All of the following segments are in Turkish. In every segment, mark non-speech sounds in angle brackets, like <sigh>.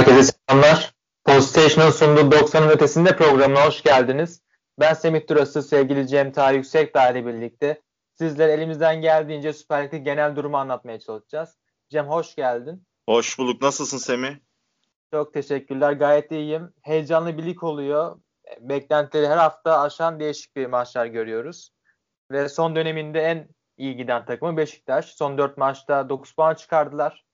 Herkese selamlar. Poststation'ın sunduğu 90'ın ötesinde programına hoş geldiniz. Ben Semih Durası, sevgili Cem Tarih Yüksek ile birlikte sizlere elimizden geldiğince Süper Lig'de genel durumu anlatmaya çalışacağız. Cem hoş geldin. Hoş bulduk. Nasılsın Semih? Çok teşekkürler. Gayet iyiyim. Heyecanlı bir lig oluyor. Beklentileri her hafta aşan değişik bir maçlar görüyoruz. Ve son döneminde en iyi giden takımı Beşiktaş. Son 4 maçta 9 puan çıkardılar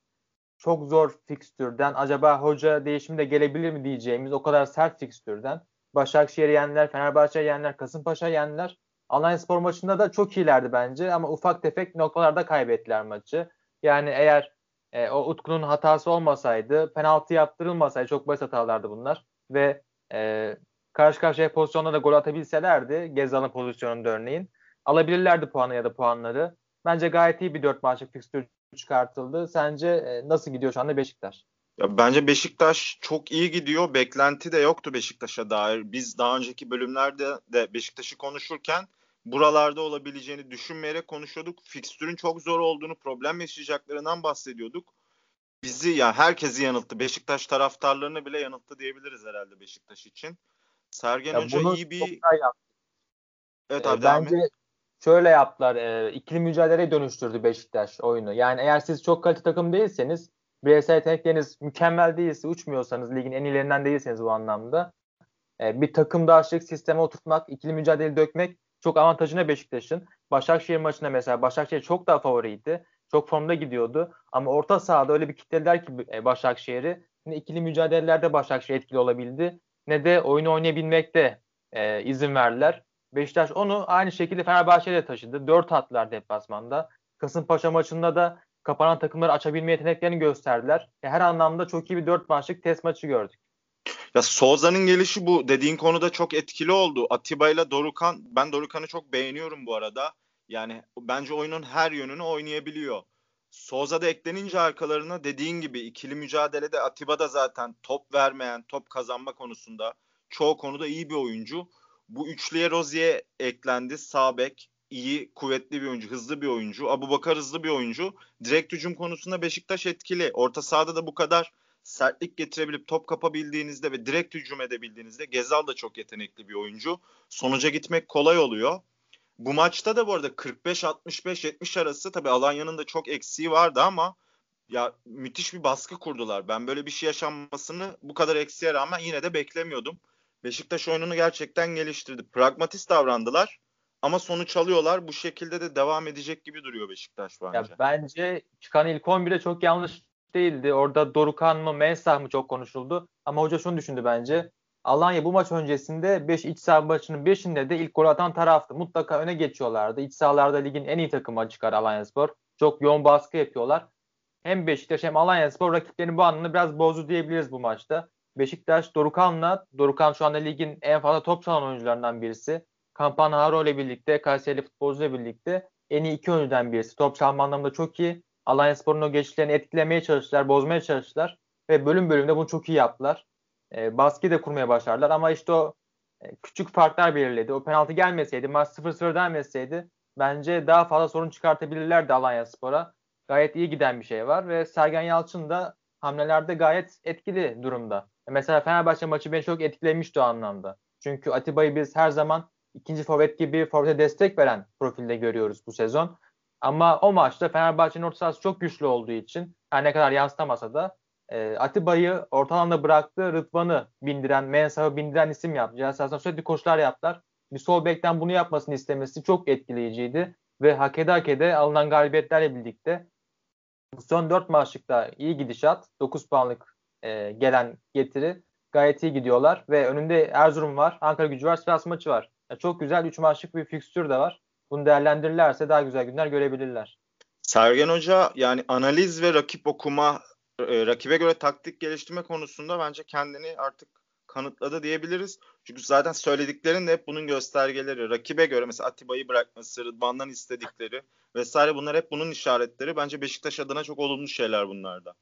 çok zor fikstürden acaba hoca değişimi de gelebilir mi diyeceğimiz o kadar sert fikstürden Başakşehir'i yendiler, Fenerbahçe yendiler, Kasımpaşa yendiler. Alanya Spor maçında da çok iyilerdi bence ama ufak tefek noktalarda kaybettiler maçı. Yani eğer e, o Utku'nun hatası olmasaydı, penaltı yaptırılmasaydı çok basit hatalardı bunlar ve e, karşı karşıya pozisyonda da gol atabilselerdi Gezal'ın pozisyonunda örneğin alabilirlerdi puanı ya da puanları. Bence gayet iyi bir dört maçlık fikstür çıkartıldı. Sence e, nasıl gidiyor şu anda Beşiktaş? Ya bence Beşiktaş çok iyi gidiyor. Beklenti de yoktu Beşiktaş'a dair. Biz daha önceki bölümlerde de Beşiktaş'ı konuşurken buralarda olabileceğini düşünmeyerek konuşuyorduk. Fikstürün çok zor olduğunu, problem yaşayacaklarından bahsediyorduk. Bizi ya yani herkesi yanılttı. Beşiktaş taraftarlarını bile yanılttı diyebiliriz herhalde Beşiktaş için. Sergen ya Hoca iyi bir Evet abi ee, bence şöyle yaptılar. E, ikili mücadeleye dönüştürdü Beşiktaş oyunu. Yani eğer siz çok kalite takım değilseniz bireysel yetenekleriniz mükemmel değilse uçmuyorsanız ligin en iyilerinden değilseniz bu anlamda e, bir takımdaşlık sisteme oturtmak, ikili mücadele dökmek çok avantajına Beşiktaş'ın. Başakşehir maçında mesela Başakşehir çok daha favoriydi. Çok formda gidiyordu. Ama orta sahada öyle bir kitlediler ki e, Başakşehir'i. Ne ikili mücadelelerde Başakşehir etkili olabildi ne de oyunu oynayabilmekte e, izin verdiler. Beşiktaş onu aynı şekilde Fenerbahçe'ye taşıdı. Dört attılar deplasmanda. Kasımpaşa maçında da kapanan takımları açabilme yeteneklerini gösterdiler. Her anlamda çok iyi bir dört maçlık test maçı gördük. Ya Souza'nın gelişi bu dediğin konuda çok etkili oldu. Atiba ile Dorukan, ben Dorukan'ı çok beğeniyorum bu arada. Yani bence oyunun her yönünü oynayabiliyor. Souza da eklenince arkalarına dediğin gibi ikili mücadelede Atiba da zaten top vermeyen, top kazanma konusunda çoğu konuda iyi bir oyuncu. Bu üçlüye Rozier eklendi. Sağ bek iyi, kuvvetli bir oyuncu, hızlı bir oyuncu. Abu Bakar hızlı bir oyuncu. Direkt hücum konusunda Beşiktaş etkili. Orta sahada da bu kadar sertlik getirebilip top kapabildiğinizde ve direkt hücum edebildiğinizde Gezal da çok yetenekli bir oyuncu. Sonuca gitmek kolay oluyor. Bu maçta da bu arada 45-65-70 arası tabii Alanya'nın da çok eksiği vardı ama ya müthiş bir baskı kurdular. Ben böyle bir şey yaşanmasını bu kadar eksiğe rağmen yine de beklemiyordum. Beşiktaş oyununu gerçekten geliştirdi. Pragmatist davrandılar ama sonuç alıyorlar. Bu şekilde de devam edecek gibi duruyor Beşiktaş bence. Ya bence çıkan ilk 11'de çok yanlış değildi. Orada Dorukan mı Mensah mı çok konuşuldu. Ama hoca şunu düşündü bence. Alanya bu maç öncesinde 5 iç saha maçının 5'inde de ilk gol atan taraftı. Mutlaka öne geçiyorlardı. İç sahalarda ligin en iyi takımı çıkar Alanyaspor. Çok yoğun baskı yapıyorlar. Hem Beşiktaş hem Alanyaspor rakiplerini bu anlamda biraz bozdu diyebiliriz bu maçta. Beşiktaş Dorukan'la, Dorukan şu anda ligin en fazla top çalan oyuncularından birisi. Campanaro ile birlikte, Kayseri futbolcu ile birlikte en iyi iki oyuncudan birisi. Top çalma anlamında çok iyi. Alanya Spor'un o geçişlerini etkilemeye çalıştılar, bozmaya çalıştılar. Ve bölüm bölümde bunu çok iyi yaptılar. E, baskıyı da kurmaya başardılar ama işte o e, küçük farklar belirledi. O penaltı gelmeseydi, maç 0-0 denmeseydi bence daha fazla sorun çıkartabilirlerdi Alanya Spor'a. Gayet iyi giden bir şey var ve Sergen Yalçın da hamlelerde gayet etkili durumda. Mesela Fenerbahçe maçı beni çok etkilemişti o anlamda. Çünkü Atiba'yı biz her zaman ikinci forvet gibi forvete destek veren profilde görüyoruz bu sezon. Ama o maçta Fenerbahçe'nin orta sahası çok güçlü olduğu için her ne kadar yansıtamasa da e, Atiba'yı orta alanda bıraktı. Rıdvan'ı bindiren, Mensah'ı bindiren isim yaptı. Celsas'tan sürekli koşular yaptılar. Bir sol bekten bunu yapmasını istemesi çok etkileyiciydi. Ve hak ede hak ede alınan galibiyetlerle birlikte son 4 maçlıkta iyi gidişat. 9 puanlık e, gelen getiri gayet iyi gidiyorlar ve önünde Erzurum var, Ankara gücü var, Sivas maçı var. Yani çok güzel 3 maçlık bir fikstür de var. Bunu değerlendirirlerse daha güzel günler görebilirler. Sergen Hoca yani analiz ve rakip okuma, e, rakibe göre taktik geliştirme konusunda bence kendini artık kanıtladı diyebiliriz. Çünkü zaten söylediklerin de hep bunun göstergeleri. Rakibe göre mesela Atiba'yı bırakması, Rıdvan'dan istedikleri vesaire bunlar hep bunun işaretleri. Bence Beşiktaş adına çok olumlu şeyler bunlarda.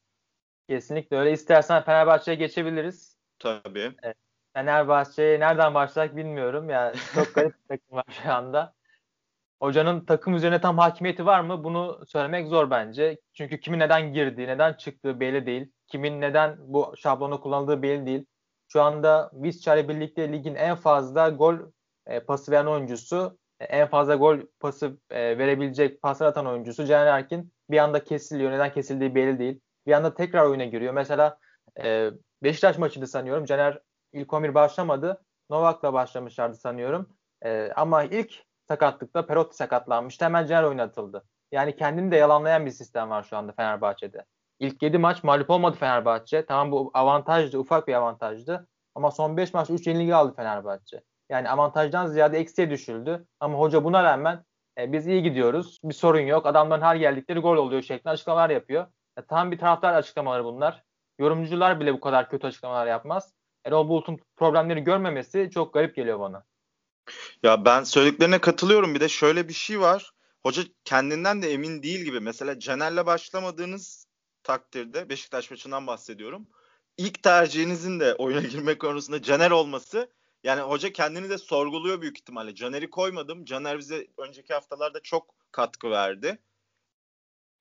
Kesinlikle öyle. İstersen Fenerbahçe'ye geçebiliriz. Tabii. Evet. Fenerbahçe'ye nereden başlayak bilmiyorum. Yani çok garip bir takım var şu anda. Hocanın takım üzerine tam hakimiyeti var mı? Bunu söylemek zor bence. Çünkü kimin neden girdiği, neden çıktığı belli değil. Kimin neden bu şablonu kullandığı belli değil. Şu anda Visca ile birlikte ligin en fazla gol e, pası veren oyuncusu, e, en fazla gol pası e, verebilecek paslar atan oyuncusu Caner Erkin bir anda kesiliyor. Neden kesildiği belli değil. Bir anda tekrar oyuna giriyor. Mesela e, Beşiktaş maçıydı sanıyorum. Caner ilk 11 başlamadı. Novak'la başlamışlardı sanıyorum. E, ama ilk sakatlıkta Perotti sakatlanmıştı. Hemen Caner oynatıldı. Yani kendini de yalanlayan bir sistem var şu anda Fenerbahçe'de. İlk 7 maç mağlup olmadı Fenerbahçe. Tamam bu avantajdı, ufak bir avantajdı. Ama son 5 maç 3 yenilgi aldı Fenerbahçe. Yani avantajdan ziyade eksiye düşüldü. Ama hoca buna rağmen e, biz iyi gidiyoruz. Bir sorun yok. Adamların her geldikleri gol oluyor şeklinde açıklamalar yapıyor. E, tam bir taraftar açıklamaları bunlar. Yorumcular bile bu kadar kötü açıklamalar yapmaz. Erol Bulut'un problemleri görmemesi çok garip geliyor bana. Ya ben söylediklerine katılıyorum. Bir de şöyle bir şey var. Hoca kendinden de emin değil gibi. Mesela Caner'le başlamadığınız takdirde Beşiktaş maçından bahsediyorum. İlk tercihinizin de oyuna girme konusunda Caner olması yani hoca kendini de sorguluyor büyük ihtimalle. Caner'i koymadım. Caner bize önceki haftalarda çok katkı verdi.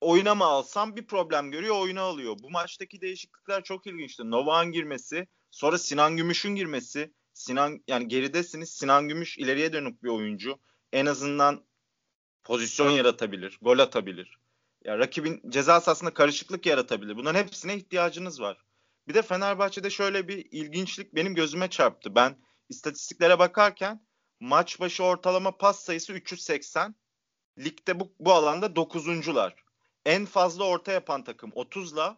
Oyuna mı alsam bir problem görüyor oyuna alıyor. Bu maçtaki değişiklikler çok ilginçti. Novak'ın girmesi, sonra Sinan Gümüş'ün girmesi. Sinan yani geridesiniz. Sinan Gümüş ileriye dönük bir oyuncu. En azından pozisyon yaratabilir, gol atabilir. Ya rakibin ceza sahasında karışıklık yaratabilir. Bunların hepsine ihtiyacınız var. Bir de Fenerbahçe'de şöyle bir ilginçlik benim gözüme çarptı. Ben istatistiklere bakarken maç başı ortalama pas sayısı 380. Ligde bu, bu alanda 9'uncular. En fazla orta yapan takım 30'la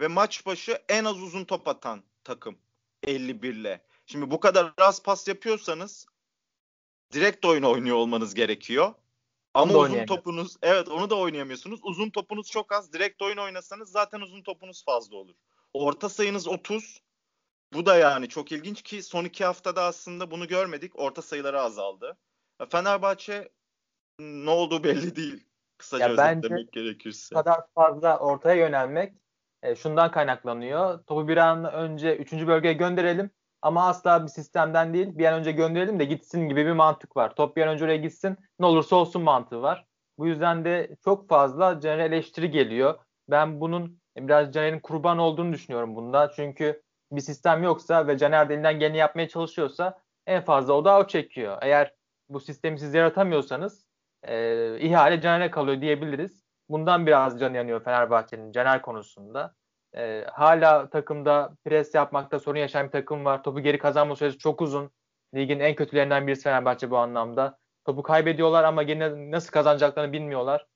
ve maç başı en az uzun top atan takım 51'le. Şimdi bu kadar az pas yapıyorsanız direkt oyun oynuyor olmanız gerekiyor. Ama uzun topunuz evet onu da oynayamıyorsunuz. Uzun topunuz çok az. Direkt oyun oynasanız zaten uzun topunuz fazla olur. Orta sayınız 30. Bu da yani çok ilginç ki son iki haftada aslında bunu görmedik. Orta sayıları azaldı. Fenerbahçe ne olduğu belli değil. Kısaca ya özetlemek gerekirse. Bu kadar fazla ortaya yönelmek e, şundan kaynaklanıyor. Topu bir an önce 3. bölgeye gönderelim ama asla bir sistemden değil bir an önce gönderelim de gitsin gibi bir mantık var. Top bir an önce oraya gitsin ne olursa olsun mantığı var. Bu yüzden de çok fazla Caner'e eleştiri geliyor. Ben bunun biraz Caner'in kurban olduğunu düşünüyorum bunda. Çünkü bir sistem yoksa ve Caner de elinden geleni yapmaya çalışıyorsa en fazla o da o çekiyor. Eğer bu sistemi siz yaratamıyorsanız e, ihale Caner'e kalıyor diyebiliriz. Bundan biraz can yanıyor Fenerbahçe'nin Caner konusunda. E, hala takımda pres yapmakta sorun yaşayan bir takım var. Topu geri kazanma süresi çok uzun. Ligin en kötülerinden birisi Fenerbahçe bu anlamda. Topu kaybediyorlar ama gene nasıl kazanacaklarını bilmiyorlar.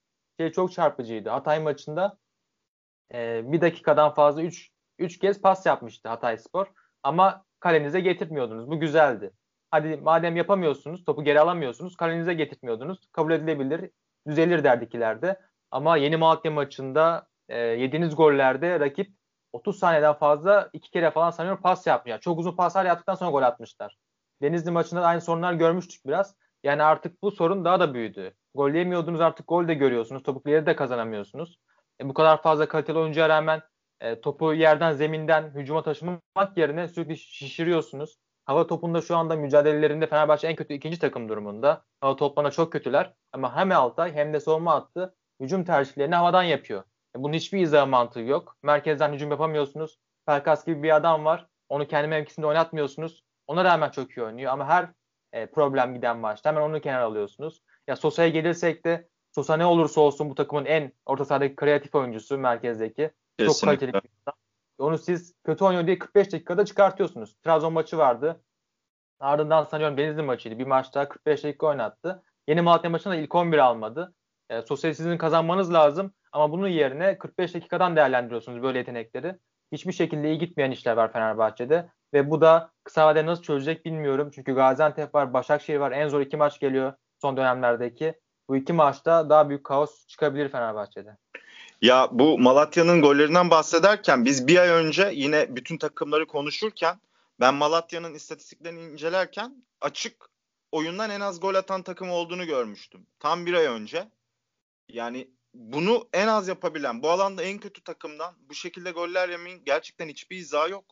Şey çok çarpıcıydı. Hatay maçında e, bir dakikadan fazla 3 3 kez pas yapmıştı Hatay Spor. Ama kalenize getirmiyordunuz. Bu güzeldi. Hadi madem yapamıyorsunuz, topu geri alamıyorsunuz, kalenize getirtmiyordunuz. Kabul edilebilir, düzelir derdikilerde. Ama yeni Malatya maçında e, yediğiniz gollerde rakip 30 saniyeden fazla iki kere falan sanıyorum pas yapmıyor. Çok uzun paslar yaptıktan sonra gol atmışlar. Denizli maçında da aynı sorunlar görmüştük biraz. Yani artık bu sorun daha da büyüdü. Gol yemiyordunuz artık gol de görüyorsunuz. Topukları da kazanamıyorsunuz. E, bu kadar fazla kaliteli oyuncuya rağmen e, topu yerden zeminden hücuma taşımak yerine sürekli şişiriyorsunuz. Hava topunda şu anda mücadelelerinde Fenerbahçe en kötü ikinci takım durumunda. Hava toplarına çok kötüler. Ama hem Altay hem de savunma attı hücum tercihlerini havadan yapıyor. E, bunun hiçbir izah mantığı yok. Merkezden hücum yapamıyorsunuz. Pelkas gibi bir adam var. Onu kendi mevkisinde oynatmıyorsunuz. Ona rağmen çok iyi oynuyor ama her e, problem giden maçta hemen onu kenara alıyorsunuz. Ya Sosa'ya gelirsek de Sosa ne olursa olsun bu takımın en orta sahadaki kreatif oyuncusu merkezdeki. Kesinlikle. Çok kaliteli. Onu siz kötü oynuyor diye 45 dakikada çıkartıyorsunuz. Trabzon maçı vardı. Ardından sanıyorum Denizli maçıydı. Bir maçta 45 dakika oynattı. Yeni Malatya maçında ilk 11 almadı. E, sosyal sizin kazanmanız lazım ama bunun yerine 45 dakikadan değerlendiriyorsunuz böyle yetenekleri. Hiçbir şekilde iyi gitmeyen işler var Fenerbahçe'de ve bu da kısa vadede nasıl çözecek bilmiyorum. Çünkü Gaziantep var, Başakşehir var. En zor iki maç geliyor son dönemlerdeki. Bu iki maçta daha büyük kaos çıkabilir Fenerbahçe'de. Ya bu Malatya'nın gollerinden bahsederken biz bir ay önce yine bütün takımları konuşurken ben Malatya'nın istatistiklerini incelerken açık oyundan en az gol atan takım olduğunu görmüştüm. Tam bir ay önce. Yani bunu en az yapabilen, bu alanda en kötü takımdan bu şekilde goller yemeyin gerçekten hiçbir izahı yok.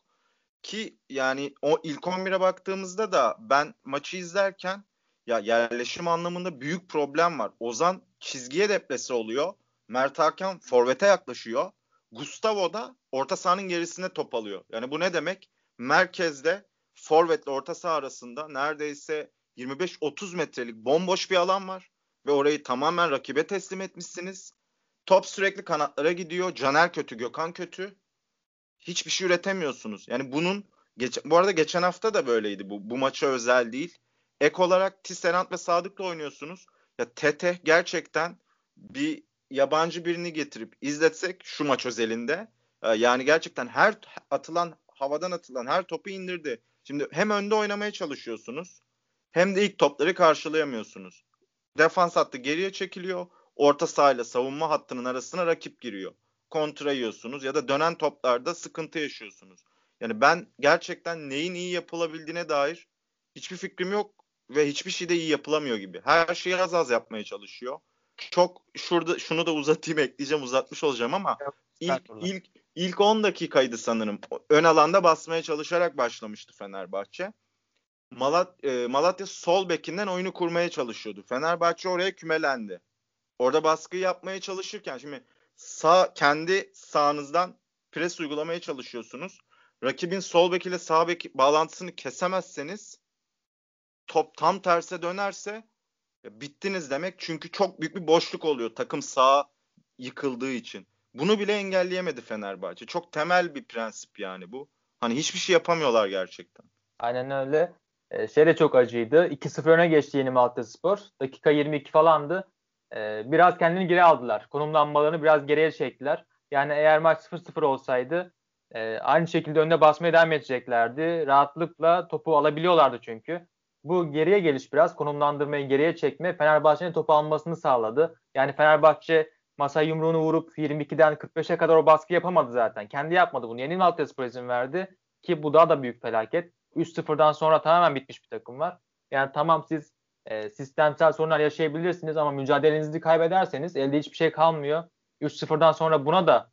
Ki yani o ilk 11'e baktığımızda da ben maçı izlerken ya yerleşim anlamında büyük problem var. Ozan çizgiye deplese oluyor. Mert Hakan forvete yaklaşıyor. Gustavo da orta sahanın gerisine top alıyor. Yani bu ne demek? Merkezde forvetle orta saha arasında neredeyse 25-30 metrelik bomboş bir alan var ve orayı tamamen rakibe teslim etmişsiniz. Top sürekli kanatlara gidiyor. Caner kötü, Gökhan kötü. Hiçbir şey üretemiyorsunuz. Yani bunun bu arada geçen hafta da böyleydi bu. Bu maça özel değil. Ek olarak Tisserand ve Sadık'la oynuyorsunuz. Ya Tete gerçekten bir yabancı birini getirip izletsek şu maç özelinde e, yani gerçekten her atılan havadan atılan her topu indirdi. Şimdi hem önde oynamaya çalışıyorsunuz hem de ilk topları karşılayamıyorsunuz. Defans hattı geriye çekiliyor. Orta sahayla savunma hattının arasına rakip giriyor. Kontra yiyorsunuz ya da dönen toplarda sıkıntı yaşıyorsunuz. Yani ben gerçekten neyin iyi yapılabildiğine dair hiçbir fikrim yok ve hiçbir şey de iyi yapılamıyor gibi. Her şeyi az az yapmaya çalışıyor. Çok şurada şunu da uzatayım ekleyeceğim uzatmış olacağım ama ilk ilk ilk 10 dakikaydı sanırım. Ön alanda basmaya çalışarak başlamıştı Fenerbahçe. Malat, e, Malatya sol bekinden oyunu kurmaya çalışıyordu. Fenerbahçe oraya kümelendi. Orada baskı yapmaya çalışırken şimdi sağ kendi sağınızdan pres uygulamaya çalışıyorsunuz. Rakibin sol bek ile sağ bek bağlantısını kesemezseniz top tam terse dönerse bittiniz demek. Çünkü çok büyük bir boşluk oluyor takım sağa yıkıldığı için. Bunu bile engelleyemedi Fenerbahçe. Çok temel bir prensip yani bu. Hani hiçbir şey yapamıyorlar gerçekten. Aynen öyle. Ee, şey de çok acıydı. 2-0 öne geçti Yeni Malatya Spor. Dakika 22 falandı. Ee, biraz kendini geri aldılar. Konumlanmalarını biraz geriye çektiler. Yani eğer maç 0-0 olsaydı e, aynı şekilde önde basmaya devam edeceklerdi. Rahatlıkla topu alabiliyorlardı çünkü. Bu geriye geliş biraz konumlandırmayı geriye çekme Fenerbahçe'nin topu almasını sağladı. Yani Fenerbahçe masa yumruğunu vurup 22'den 45'e kadar o baskı yapamadı zaten. Kendi yapmadı bunu. Yeni Malatya Spor izin verdi ki bu daha da büyük felaket. 3-0'dan sonra tamamen bitmiş bir takım var. Yani tamam siz e, sistemsel sorunlar yaşayabilirsiniz ama mücadelenizi kaybederseniz elde hiçbir şey kalmıyor. 3-0'dan sonra buna da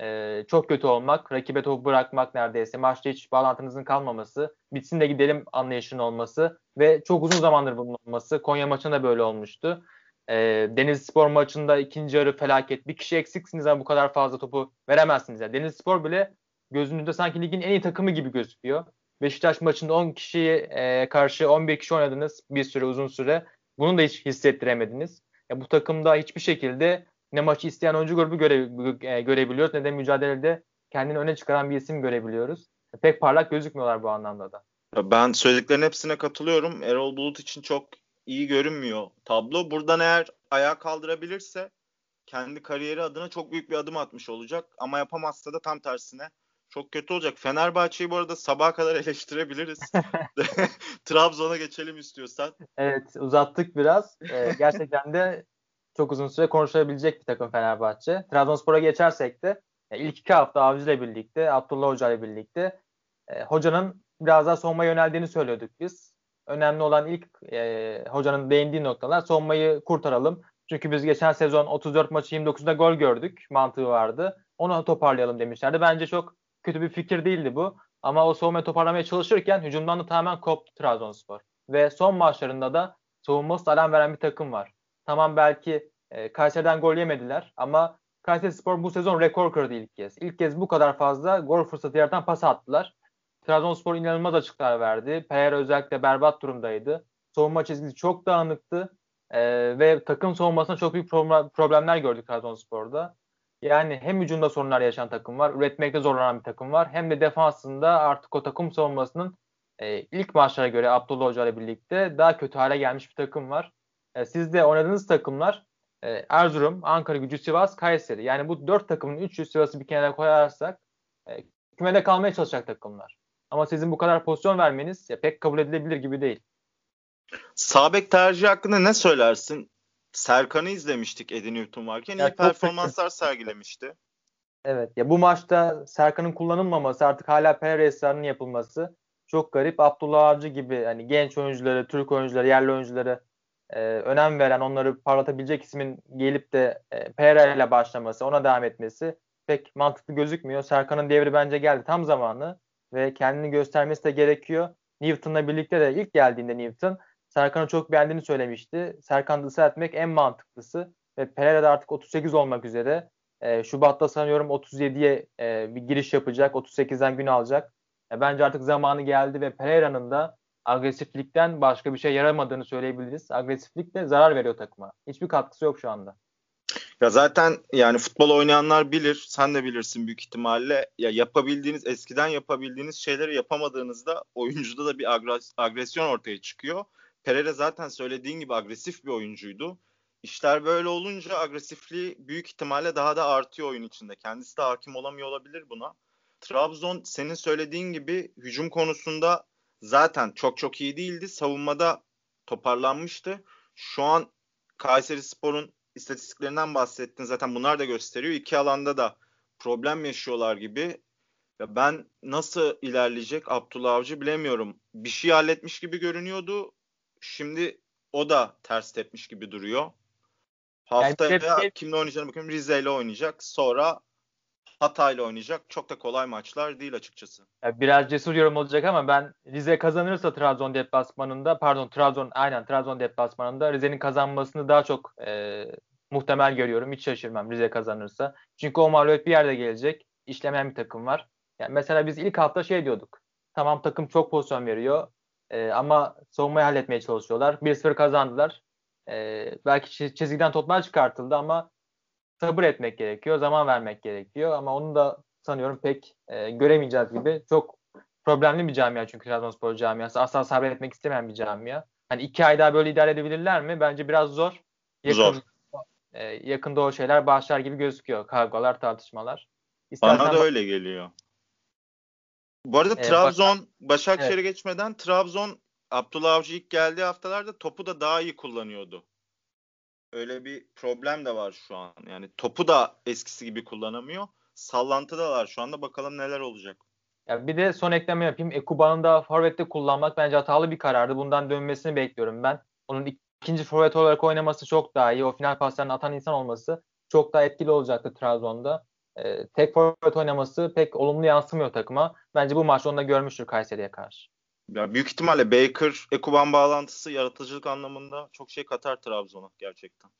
e, çok kötü olmak, rakibe topu bırakmak neredeyse, maçta hiç bağlantınızın kalmaması, bitsin de gidelim anlayışının olması ve çok uzun zamandır bunun olması. Konya maçında böyle olmuştu. E, Deniz Spor maçında ikinci yarı felaket. Bir kişi eksiksiniz ama bu kadar fazla topu veremezsiniz. Yani Deniz Spor bile gözünüzde sanki ligin en iyi takımı gibi gözüküyor. Beşiktaş maçında 10 kişiye e, karşı 11 kişi oynadınız bir süre uzun süre. Bunu da hiç hissettiremediniz. Ya bu takımda hiçbir şekilde ne maçı isteyen oyuncu grubu göre, e, görebiliyoruz ne de mücadelede kendini öne çıkaran bir isim görebiliyoruz. Pek parlak gözükmüyorlar bu anlamda da. Ben söylediklerin hepsine katılıyorum. Erol Bulut için çok iyi görünmüyor tablo. Buradan eğer ayağa kaldırabilirse kendi kariyeri adına çok büyük bir adım atmış olacak. Ama yapamazsa da tam tersine çok kötü olacak. Fenerbahçe'yi bu arada sabaha kadar <laughs> eleştirebiliriz. <laughs> <laughs> Trabzon'a geçelim istiyorsan. Evet uzattık biraz. Ee, gerçekten de çok uzun süre konuşabilecek bir takım Fenerbahçe. Trabzonspor'a geçersek de e, ilk iki hafta Avcı ile birlikte, Abdullah Hoca ile birlikte e, hocanın biraz daha savunma yöneldiğini söylüyorduk biz. Önemli olan ilk e, hocanın değindiği noktalar savunmayı kurtaralım. Çünkü biz geçen sezon 34 maçı 29'da gol gördük mantığı vardı. Onu toparlayalım demişlerdi. Bence çok kötü bir fikir değildi bu. Ama o savunmayı toparlamaya çalışırken hücumdan da tamamen koptu Trabzonspor. Ve son maçlarında da savunması alarm veren bir takım var. Tamam belki e, Kayseri'den gol yemediler ama Kayseri Spor bu sezon rekor kırdı ilk kez. İlk kez bu kadar fazla gol fırsatı yaratan pas attılar. Trabzonspor inanılmaz açıklar verdi. Pereira özellikle berbat durumdaydı. Savunma çizgisi çok dağınıktı. E, ve takım savunmasında çok büyük problemler gördük Trabzonspor'da. Yani hem hücumda sorunlar yaşayan takım var, üretmekte zorlanan bir takım var. Hem de defansında artık o takım savunmasının e, ilk maçlara göre Abdullah Hoca ile birlikte daha kötü hale gelmiş bir takım var. E, siz de oynadığınız takımlar e, Erzurum, Ankara gücü, Sivas, Kayseri. Yani bu dört takımın 300 Sivas'ı bir kenara koyarsak e, kümede kalmaya çalışacak takımlar. Ama sizin bu kadar pozisyon vermeniz ya, pek kabul edilebilir gibi değil. Sabek tercih hakkında ne söylersin? Serkan'ı izlemiştik Eddie Newton varken. Ya iyi performanslar sergilemişti. Evet. Ya bu maçta Serkan'ın kullanılmaması artık hala Pereira ısrarının yapılması çok garip. Abdullah Avcı gibi hani genç oyuncuları, Türk oyuncuları, yerli oyuncuları e, önem veren, onları parlatabilecek ismin gelip de e, Pereira ile başlaması, ona devam etmesi pek mantıklı gözükmüyor. Serkan'ın devri bence geldi tam zamanı ve kendini göstermesi de gerekiyor. Newton'la birlikte de ilk geldiğinde Newton Serkan'ı çok beğendiğini söylemişti. Serkan'ı ısrar etmek en mantıklısı ve Pereira da artık 38 olmak üzere. E, Şubat'ta sanıyorum 37'ye e, bir giriş yapacak. 38'den gün alacak. E, bence artık zamanı geldi ve Pereira'nın da agresiflikten başka bir şey yaramadığını söyleyebiliriz. Agresiflik de zarar veriyor takıma. Hiçbir katkısı yok şu anda. Ya zaten yani futbol oynayanlar bilir, sen de bilirsin büyük ihtimalle. Ya yapabildiğiniz, eskiden yapabildiğiniz şeyleri yapamadığınızda oyuncuda da bir agresyon ortaya çıkıyor. Pereira zaten söylediğin gibi agresif bir oyuncuydu. İşler böyle olunca agresifliği büyük ihtimalle daha da artıyor oyun içinde. Kendisi de hakim olamıyor olabilir buna. Trabzon senin söylediğin gibi hücum konusunda zaten çok çok iyi değildi. Savunmada toparlanmıştı. Şu an Kayseri Spor'un istatistiklerinden bahsettin. Zaten bunlar da gösteriyor. İki alanda da problem yaşıyorlar gibi. Ya ben nasıl ilerleyecek Abdullah Avcı bilemiyorum. Bir şey halletmiş gibi görünüyordu. Şimdi o da ters tepmiş gibi duruyor. Haftaya yani, kimle oynayacağını bakıyorum. Rize ile oynayacak. Sonra Hatay'la oynayacak. Çok da kolay maçlar değil açıkçası. Ya biraz cesur yorum olacak ama ben Rize kazanırsa Trabzon deplasmanında pardon Trabzon aynen Trabzon deplasmanında Rize'nin kazanmasını daha çok e, muhtemel görüyorum. Hiç şaşırmam Rize kazanırsa. Çünkü o mağlubiyet bir yerde gelecek. İşlemeyen bir takım var. Yani mesela biz ilk hafta şey diyorduk. Tamam takım çok pozisyon veriyor. E, ama savunmayı halletmeye çalışıyorlar. 1-0 kazandılar. E, belki çizgiden toplar çıkartıldı ama sabır etmek gerekiyor. Zaman vermek gerekiyor. Ama onu da sanıyorum pek e, göremeyeceğiz gibi. Çok problemli bir camia çünkü Trabzonspor camiası. Asla sabretmek istemeyen bir camia. Hani iki ay daha böyle idare edebilirler mi? Bence biraz zor. Yakın, zor. E, yakında o şeyler başlar gibi gözüküyor. Kavgalar, tartışmalar. İstersen Bana da öyle geliyor. Bu arada ee, Trabzon, bak- Başakşehir'e evet. geçmeden Trabzon Abdullah Avcı ilk geldiği haftalarda topu da daha iyi kullanıyordu. Öyle bir problem de var şu an. Yani topu da eskisi gibi kullanamıyor. Sallantıdalar şu anda. Bakalım neler olacak. Ya bir de son ekleme yapayım. Ekuban'ın da forvette kullanmak bence hatalı bir karardı. Bundan dönmesini bekliyorum ben. Onun ikinci forvet olarak oynaması çok daha iyi. O final paslarını atan insan olması çok daha etkili olacaktı Trabzon'da. Ee, tek forvet oynaması pek olumlu yansımıyor takıma. Bence bu maç onu da görmüştür Kayseri'ye karşı. Ya büyük ihtimalle Baker Ekuban bağlantısı yaratıcılık anlamında çok şey katar Trabzon'a gerçekten.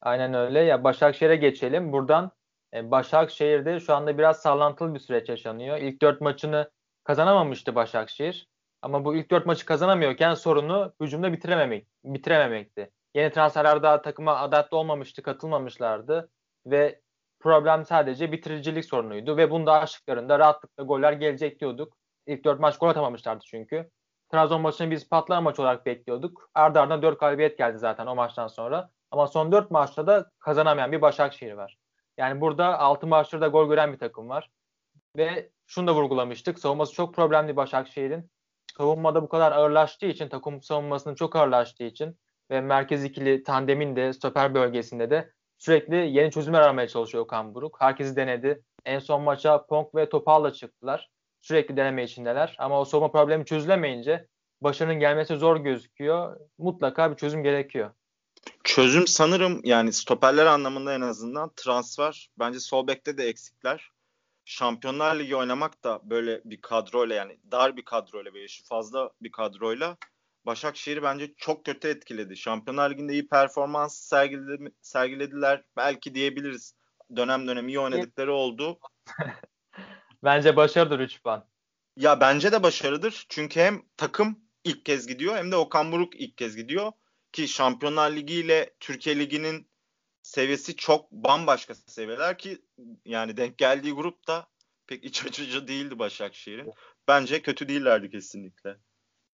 Aynen öyle. Ya Başakşehir'e geçelim. Buradan e, Başakşehir'de şu anda biraz sallantılı bir süreç yaşanıyor. İlk dört maçını kazanamamıştı Başakşehir. Ama bu ilk dört maçı kazanamıyorken sorunu hücumda bitirememek, bitirememekti. Yeni transferler daha takıma adapte olmamıştı, katılmamışlardı ve problem sadece bitiricilik sorunuydu ve bunda aşıklarında rahatlıkla goller gelecek diyorduk. İlk dört maç gol atamamışlardı çünkü. Trabzon maçını biz patlama maç olarak bekliyorduk. Arda ardına dört galibiyet geldi zaten o maçtan sonra. Ama son dört maçta da kazanamayan bir Başakşehir var. Yani burada altı maçlarda gol gören bir takım var. Ve şunu da vurgulamıştık. Savunması çok problemli Başakşehir'in. Savunmada bu kadar ağırlaştığı için, takım savunmasının çok ağırlaştığı için ve merkez ikili tandemin de stoper bölgesinde de sürekli yeni çözümler aramaya çalışıyor Okan Buruk. Herkesi denedi. En son maça Pong ve Topal'la çıktılar. Sürekli deneme içindeler. Ama o savunma problemi çözülemeyince başarının gelmesi zor gözüküyor. Mutlaka bir çözüm gerekiyor. Çözüm sanırım yani stoperler anlamında en azından transfer. Bence sol bekte de eksikler. Şampiyonlar Ligi oynamak da böyle bir kadroyla yani dar bir kadroyla ve yaşı fazla bir kadroyla Başakşehir'i bence çok kötü etkiledi. Şampiyonlar Ligi'nde iyi performans sergiledi, sergilediler. Belki diyebiliriz. Dönem dönem iyi oynadıkları oldu. <laughs> bence başarıdır 3 puan. Ya bence de başarıdır. Çünkü hem takım ilk kez gidiyor hem de Okan Buruk ilk kez gidiyor. Ki Şampiyonlar Ligi ile Türkiye Ligi'nin seviyesi çok bambaşka seviyeler ki yani denk geldiği grup da pek iç açıcı değildi Başakşehir'in. Bence kötü değillerdi kesinlikle.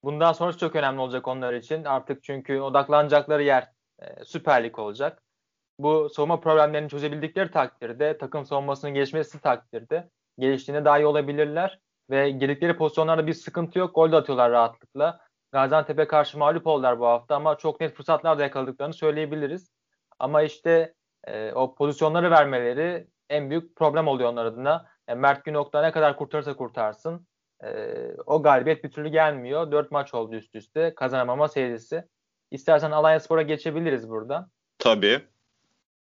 Bundan sonrası çok önemli olacak onlar için. Artık çünkü odaklanacakları yer e, Süper Lig olacak. Bu savunma problemlerini çözebildikleri takdirde, takım savunmasının gelişmesi takdirde geliştiğinde daha iyi olabilirler. Ve girdikleri pozisyonlarda bir sıkıntı yok. Gol de atıyorlar rahatlıkla. Gaziantep'e karşı mağlup oldular bu hafta ama çok net fırsatlar da yakaladıklarını söyleyebiliriz. Ama işte e, o pozisyonları vermeleri en büyük problem oluyor onlar adına. Yani Mert Günok'ta ne kadar kurtarırsa kurtarsın e, o galibiyet bir türlü gelmiyor. Dört maç oldu üst üste. Kazanamama serisi. İstersen Alanya Spor'a geçebiliriz burada. Tabii.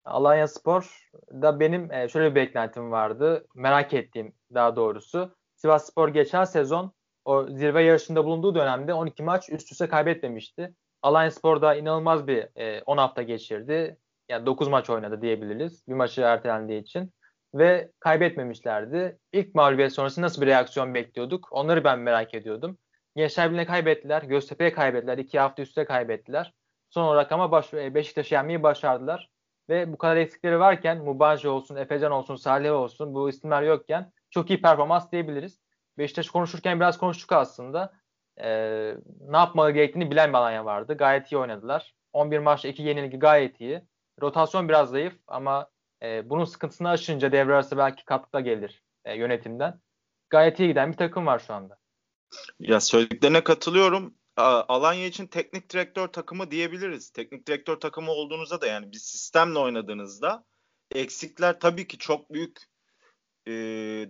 Alanya Spor da benim e, şöyle bir beklentim vardı. Merak ettiğim daha doğrusu. Sivas Spor geçen sezon o zirve yarışında bulunduğu dönemde 12 maç üst üste kaybetmemişti. Alanya Spor da inanılmaz bir e, 10 hafta geçirdi. Yani 9 maç oynadı diyebiliriz. Bir maçı ertelendiği için. Ve kaybetmemişlerdi. İlk mağlubiyet sonrası nasıl bir reaksiyon bekliyorduk? Onları ben merak ediyordum. Gençler Birliği'ne kaybettiler. Göztepe'ye kaybettiler. iki hafta üstte kaybettiler. Son olarak ama baş, e, Beşiktaş'ı yenmeyi başardılar. Ve bu kadar eksikleri varken Mubaji olsun, Efecan olsun, Salih olsun bu isimler yokken çok iyi performans diyebiliriz. Beşiktaş konuşurken biraz konuştuk aslında. Ee, ne yapmalı gerektiğini bilen bir Alanya vardı. Gayet iyi oynadılar. 11 maçta 2 yenilgi gayet iyi. Rotasyon biraz zayıf ama e, bunun sıkıntısını aşınca devre arası belki katkıda gelir e, yönetimden. Gayet iyi giden bir takım var şu anda. Ya söylediklerine katılıyorum. Alanya için teknik direktör takımı diyebiliriz. Teknik direktör takımı olduğunuzda da yani bir sistemle oynadığınızda eksikler tabii ki çok büyük e,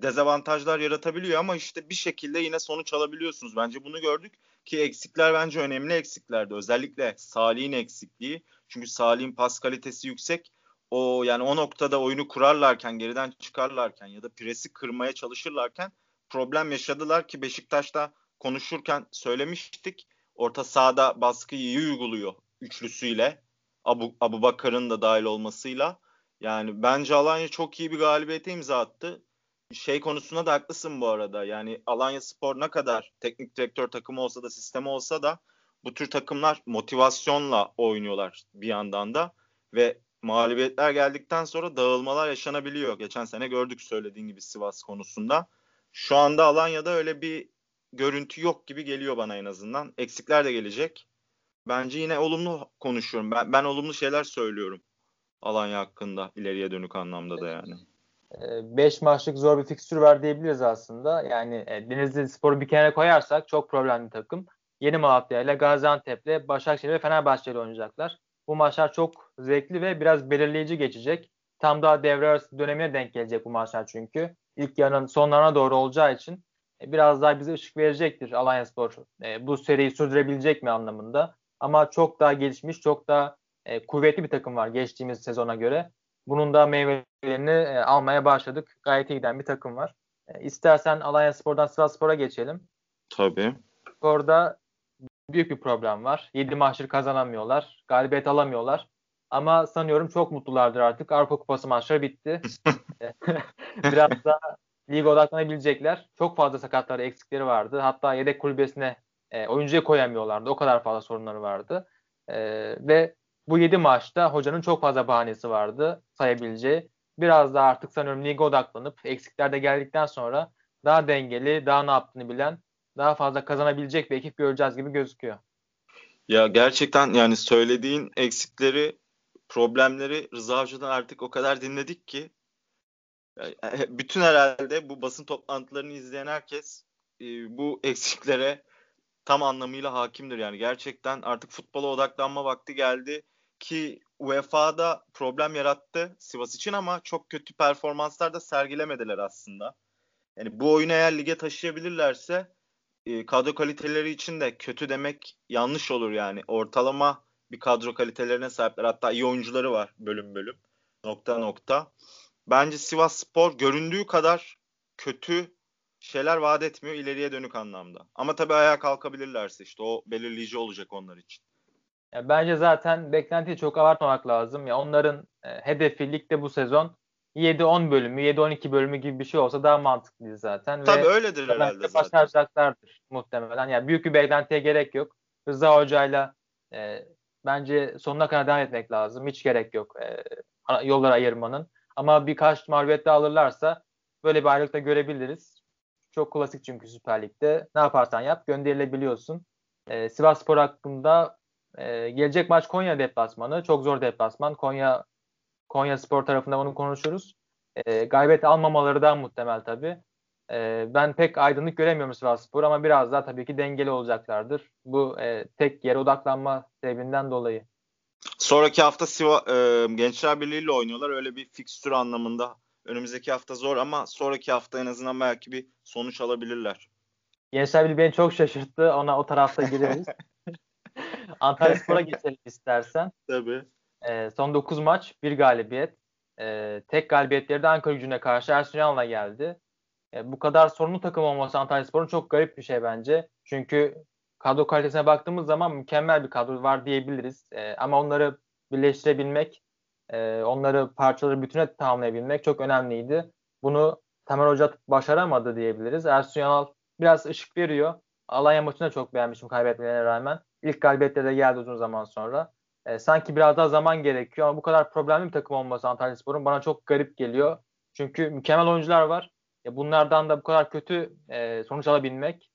dezavantajlar yaratabiliyor ama işte bir şekilde yine sonuç alabiliyorsunuz. Bence bunu gördük ki eksikler bence önemli eksiklerdi. Özellikle Salih'in eksikliği. Çünkü Salih'in pas kalitesi yüksek. O yani o noktada oyunu kurarlarken, geriden çıkarlarken ya da presi kırmaya çalışırlarken problem yaşadılar ki Beşiktaş'ta konuşurken söylemiştik. Orta sahada baskıyı iyi uyguluyor üçlüsüyle. Abu, Abu Bakar'ın da dahil olmasıyla. Yani bence Alanya çok iyi bir galibiyete imza attı. Şey konusunda da haklısın bu arada. Yani Alanya Spor ne kadar teknik direktör takımı olsa da sistemi olsa da bu tür takımlar motivasyonla oynuyorlar bir yandan da ve mağlubiyetler geldikten sonra dağılmalar yaşanabiliyor. Geçen sene gördük söylediğin gibi Sivas konusunda. Şu anda Alanya'da öyle bir görüntü yok gibi geliyor bana en azından. Eksikler de gelecek. Bence yine olumlu konuşuyorum. Ben, ben olumlu şeyler söylüyorum. Alanya hakkında ileriye dönük anlamda da yani. 5 ee, maçlık zor bir fikstür var diyebiliriz aslında. Yani e, Denizli Spor'u bir kenara koyarsak çok problemli takım. Yeni Malatya ile Gaziantep ile Başakşehir ve Fenerbahçe ile oynayacaklar. Bu maçlar çok zevkli ve biraz belirleyici geçecek. Tam daha devre arası dönemine denk gelecek bu maçlar çünkü. İlk yarının sonlarına doğru olacağı için biraz daha bize ışık verecektir Alanya Spor. E, bu seriyi sürdürebilecek mi anlamında. Ama çok daha gelişmiş, çok daha e, kuvvetli bir takım var geçtiğimiz sezona göre. Bunun da meyvelerini e, almaya başladık. Gayet iyi giden bir takım var. E, istersen Alanya Spor'dan Sivas Spor'a geçelim. Tabii. Spor'da büyük bir problem var. 7 maçları kazanamıyorlar. Galibiyet alamıyorlar. Ama sanıyorum çok mutlulardır artık. Avrupa Kupası maçları bitti. <laughs> <laughs> Biraz da lig odaklanabilecekler. Çok fazla sakatları, eksikleri vardı. Hatta yedek kulübesine e, oyuncuya koyamıyorlardı. O kadar fazla sorunları vardı. E, ve bu 7 maçta hocanın çok fazla bahanesi vardı sayabileceği. Biraz da artık sanıyorum lige odaklanıp eksikler de geldikten sonra daha dengeli, daha ne yaptığını bilen, daha fazla kazanabilecek bir ekip göreceğiz gibi gözüküyor. Ya gerçekten yani söylediğin eksikleri, problemleri Rıza Hoca'dan artık o kadar dinledik ki <laughs> bütün herhalde bu basın toplantılarını izleyen herkes e, bu eksiklere tam anlamıyla hakimdir. Yani gerçekten artık futbola odaklanma vakti geldi ki UEFA'da problem yarattı Sivas için ama çok kötü performanslar da sergilemediler aslında. Yani bu oyunu eğer lige taşıyabilirlerse e, kadro kaliteleri için de kötü demek yanlış olur yani. Ortalama bir kadro kalitelerine sahipler. Hatta iyi oyuncuları var bölüm bölüm. Nokta nokta. Bence Sivas Spor göründüğü kadar kötü şeyler vaat etmiyor ileriye dönük anlamda. Ama tabii ayağa kalkabilirlerse işte o belirleyici olacak onlar için. Ya bence zaten beklentiyi çok abartmamak lazım. Ya onların e, hedefi ligde bu sezon 7-10 bölümü, 7-12 bölümü gibi bir şey olsa daha mantıklıydı zaten. Tabii Ve öyledir herhalde zaten. Başaracaklardır muhtemelen. Yani büyük bir beklentiye gerek yok. Rıza Hoca'yla e, bence sonuna kadar devam etmek lazım. Hiç gerek yok e, yolları ayırmanın. Ama birkaç mağlubiyet daha alırlarsa böyle bir ayrılıkta görebiliriz. Çok klasik çünkü Süper Lig'de. Ne yaparsan yap gönderilebiliyorsun. E, Sivas Spor hakkında e, gelecek maç Konya deplasmanı. Çok zor deplasman. Konya Konya Spor tarafında onu konuşuruz. E, galibiyet almamaları da muhtemel tabii. E, ben pek aydınlık göremiyorum Sivas Spor ama biraz daha tabii ki dengeli olacaklardır. Bu e, tek yere odaklanma sebebinden dolayı. Sonraki hafta Siva, e, Gençler Birliği ile oynuyorlar. Öyle bir fikstür anlamında önümüzdeki hafta zor ama sonraki hafta en azından belki bir sonuç alabilirler. Gençler Birliği beni çok şaşırttı. Ona o tarafta gireriz. <laughs> Antalya Spor'a geçelim istersen. Tabii. E, son 9 maç, bir galibiyet. E, tek galibiyetleri de Ankara gücüne karşı Ersunyan'la geldi. E, bu kadar sorunlu takım olması Antalya Spor'un çok garip bir şey bence. Çünkü kadro kalitesine baktığımız zaman mükemmel bir kadro var diyebiliriz. E, ama onları birleştirebilmek e, onları parçaları bütüne tamamlayabilmek çok önemliydi. Bunu Tamer Hoca başaramadı diyebiliriz. Ersun Yanal biraz ışık veriyor. Alanya maçını da çok beğenmişim kaybetmelerine rağmen. İlk galibiyette de geldi uzun zaman sonra. E, sanki biraz daha zaman gerekiyor ama bu kadar problemli bir takım olması Antalya Spor'un bana çok garip geliyor. Çünkü mükemmel oyuncular var. Ya bunlardan da bu kadar kötü e, sonuç alabilmek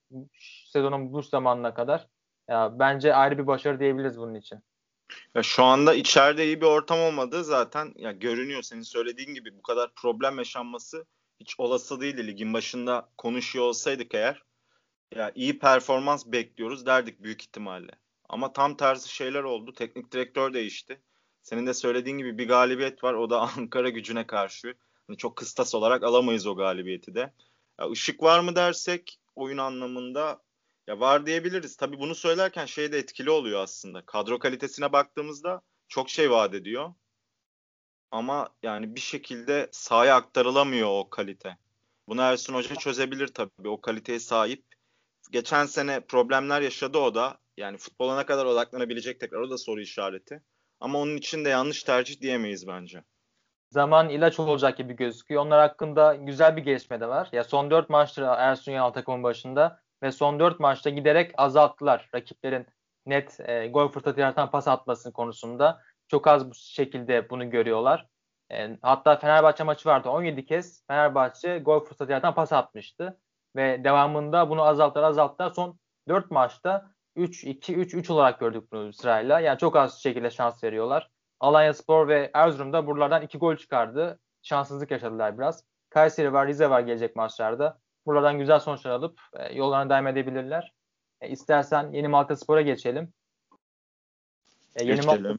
sezonun bu zamanına kadar ya bence ayrı bir başarı diyebiliriz bunun için. Ya şu anda içeride iyi bir ortam olmadı zaten ya görünüyor senin söylediğin gibi bu kadar problem yaşanması hiç olası değildi ligin başında konuşuyor olsaydık eğer ya iyi performans bekliyoruz derdik büyük ihtimalle. Ama tam tersi şeyler oldu. Teknik direktör değişti. Senin de söylediğin gibi bir galibiyet var. O da <laughs> Ankara gücüne karşı. Yani çok kıstas olarak alamayız o galibiyeti de. Ya ışık var mı dersek oyun anlamında ya var diyebiliriz. Tabii bunu söylerken şey de etkili oluyor aslında. Kadro kalitesine baktığımızda çok şey vaat ediyor. Ama yani bir şekilde sahaya aktarılamıyor o kalite. Bunu Ersun Hoca çözebilir tabii. O kaliteye sahip. Geçen sene problemler yaşadı o da. Yani futbola ne kadar odaklanabilecek tekrar o da soru işareti. Ama onun için de yanlış tercih diyemeyiz bence. Zaman ilaç olacak gibi gözüküyor. Onlar hakkında güzel bir gelişme de var. Ya son 4 maçtır Ersun Yanal takımın başında ve son 4 maçta giderek azalttılar rakiplerin net e, gol fırsatı yaratan pas atması konusunda. Çok az bu şekilde bunu görüyorlar. E, hatta Fenerbahçe maçı vardı. 17 kez Fenerbahçe gol fırsatı yaratan pas atmıştı. Ve devamında bunu azalttılar azalttılar. Son 4 maçta 3-2-3-3 olarak gördük bunu sırayla. Yani çok az şekilde şans veriyorlar. Alanya Spor ve Erzurum da buralardan 2 gol çıkardı. Şanssızlık yaşadılar biraz. Kayseri var, Rize var gelecek maçlarda. Buralardan güzel sonuçlar alıp e, yollarına devam edebilirler. E, istersen Yeni Malta Spor'a geçelim. E, Yeni Malta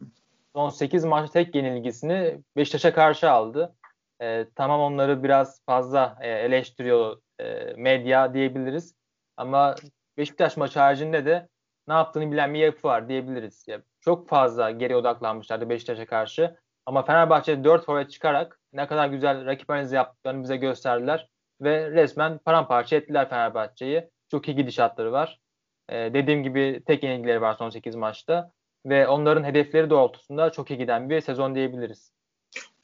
son 8 maçta tek yenilgisini Beşiktaş'a karşı aldı. E, tamam onları biraz fazla e, eleştiriyor e, medya diyebiliriz. Ama Beşiktaş maçı haricinde de ne yaptığını bilen bir yapı var diyebiliriz. Ya, çok fazla geri odaklanmışlardı Beşiktaş'a karşı. Ama Fenerbahçe 4 forvet çıkarak ne kadar güzel rakip analizi yaptıklarını bize gösterdiler. Ve resmen paramparça ettiler Fenerbahçe'yi. Çok iyi gidişatları var. Ee, dediğim gibi tek yenilgileri var son 8 maçta. Ve onların hedefleri doğrultusunda çok iyi giden bir sezon diyebiliriz.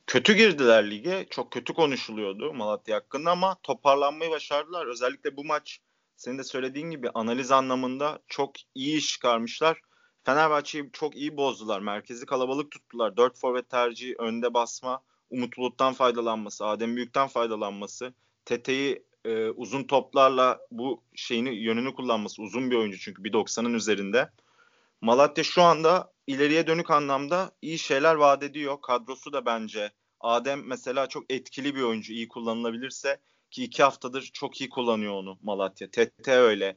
Kötü girdiler lige. Çok kötü konuşuluyordu Malatya hakkında ama toparlanmayı başardılar. Özellikle bu maç senin de söylediğin gibi analiz anlamında çok iyi iş çıkarmışlar. Fenerbahçe'yi çok iyi bozdular. Merkezi kalabalık tuttular. Dört forvet tercihi, önde basma, Umut Bulut'tan faydalanması, Adem Büyük'ten faydalanması, Tete'yi e, uzun toplarla bu şeyini yönünü kullanması. Uzun bir oyuncu çünkü 1.90'ın üzerinde. Malatya şu anda ileriye dönük anlamda iyi şeyler vaat ediyor. Kadrosu da bence Adem mesela çok etkili bir oyuncu. iyi kullanılabilirse ki iki haftadır çok iyi kullanıyor onu Malatya. Tete öyle.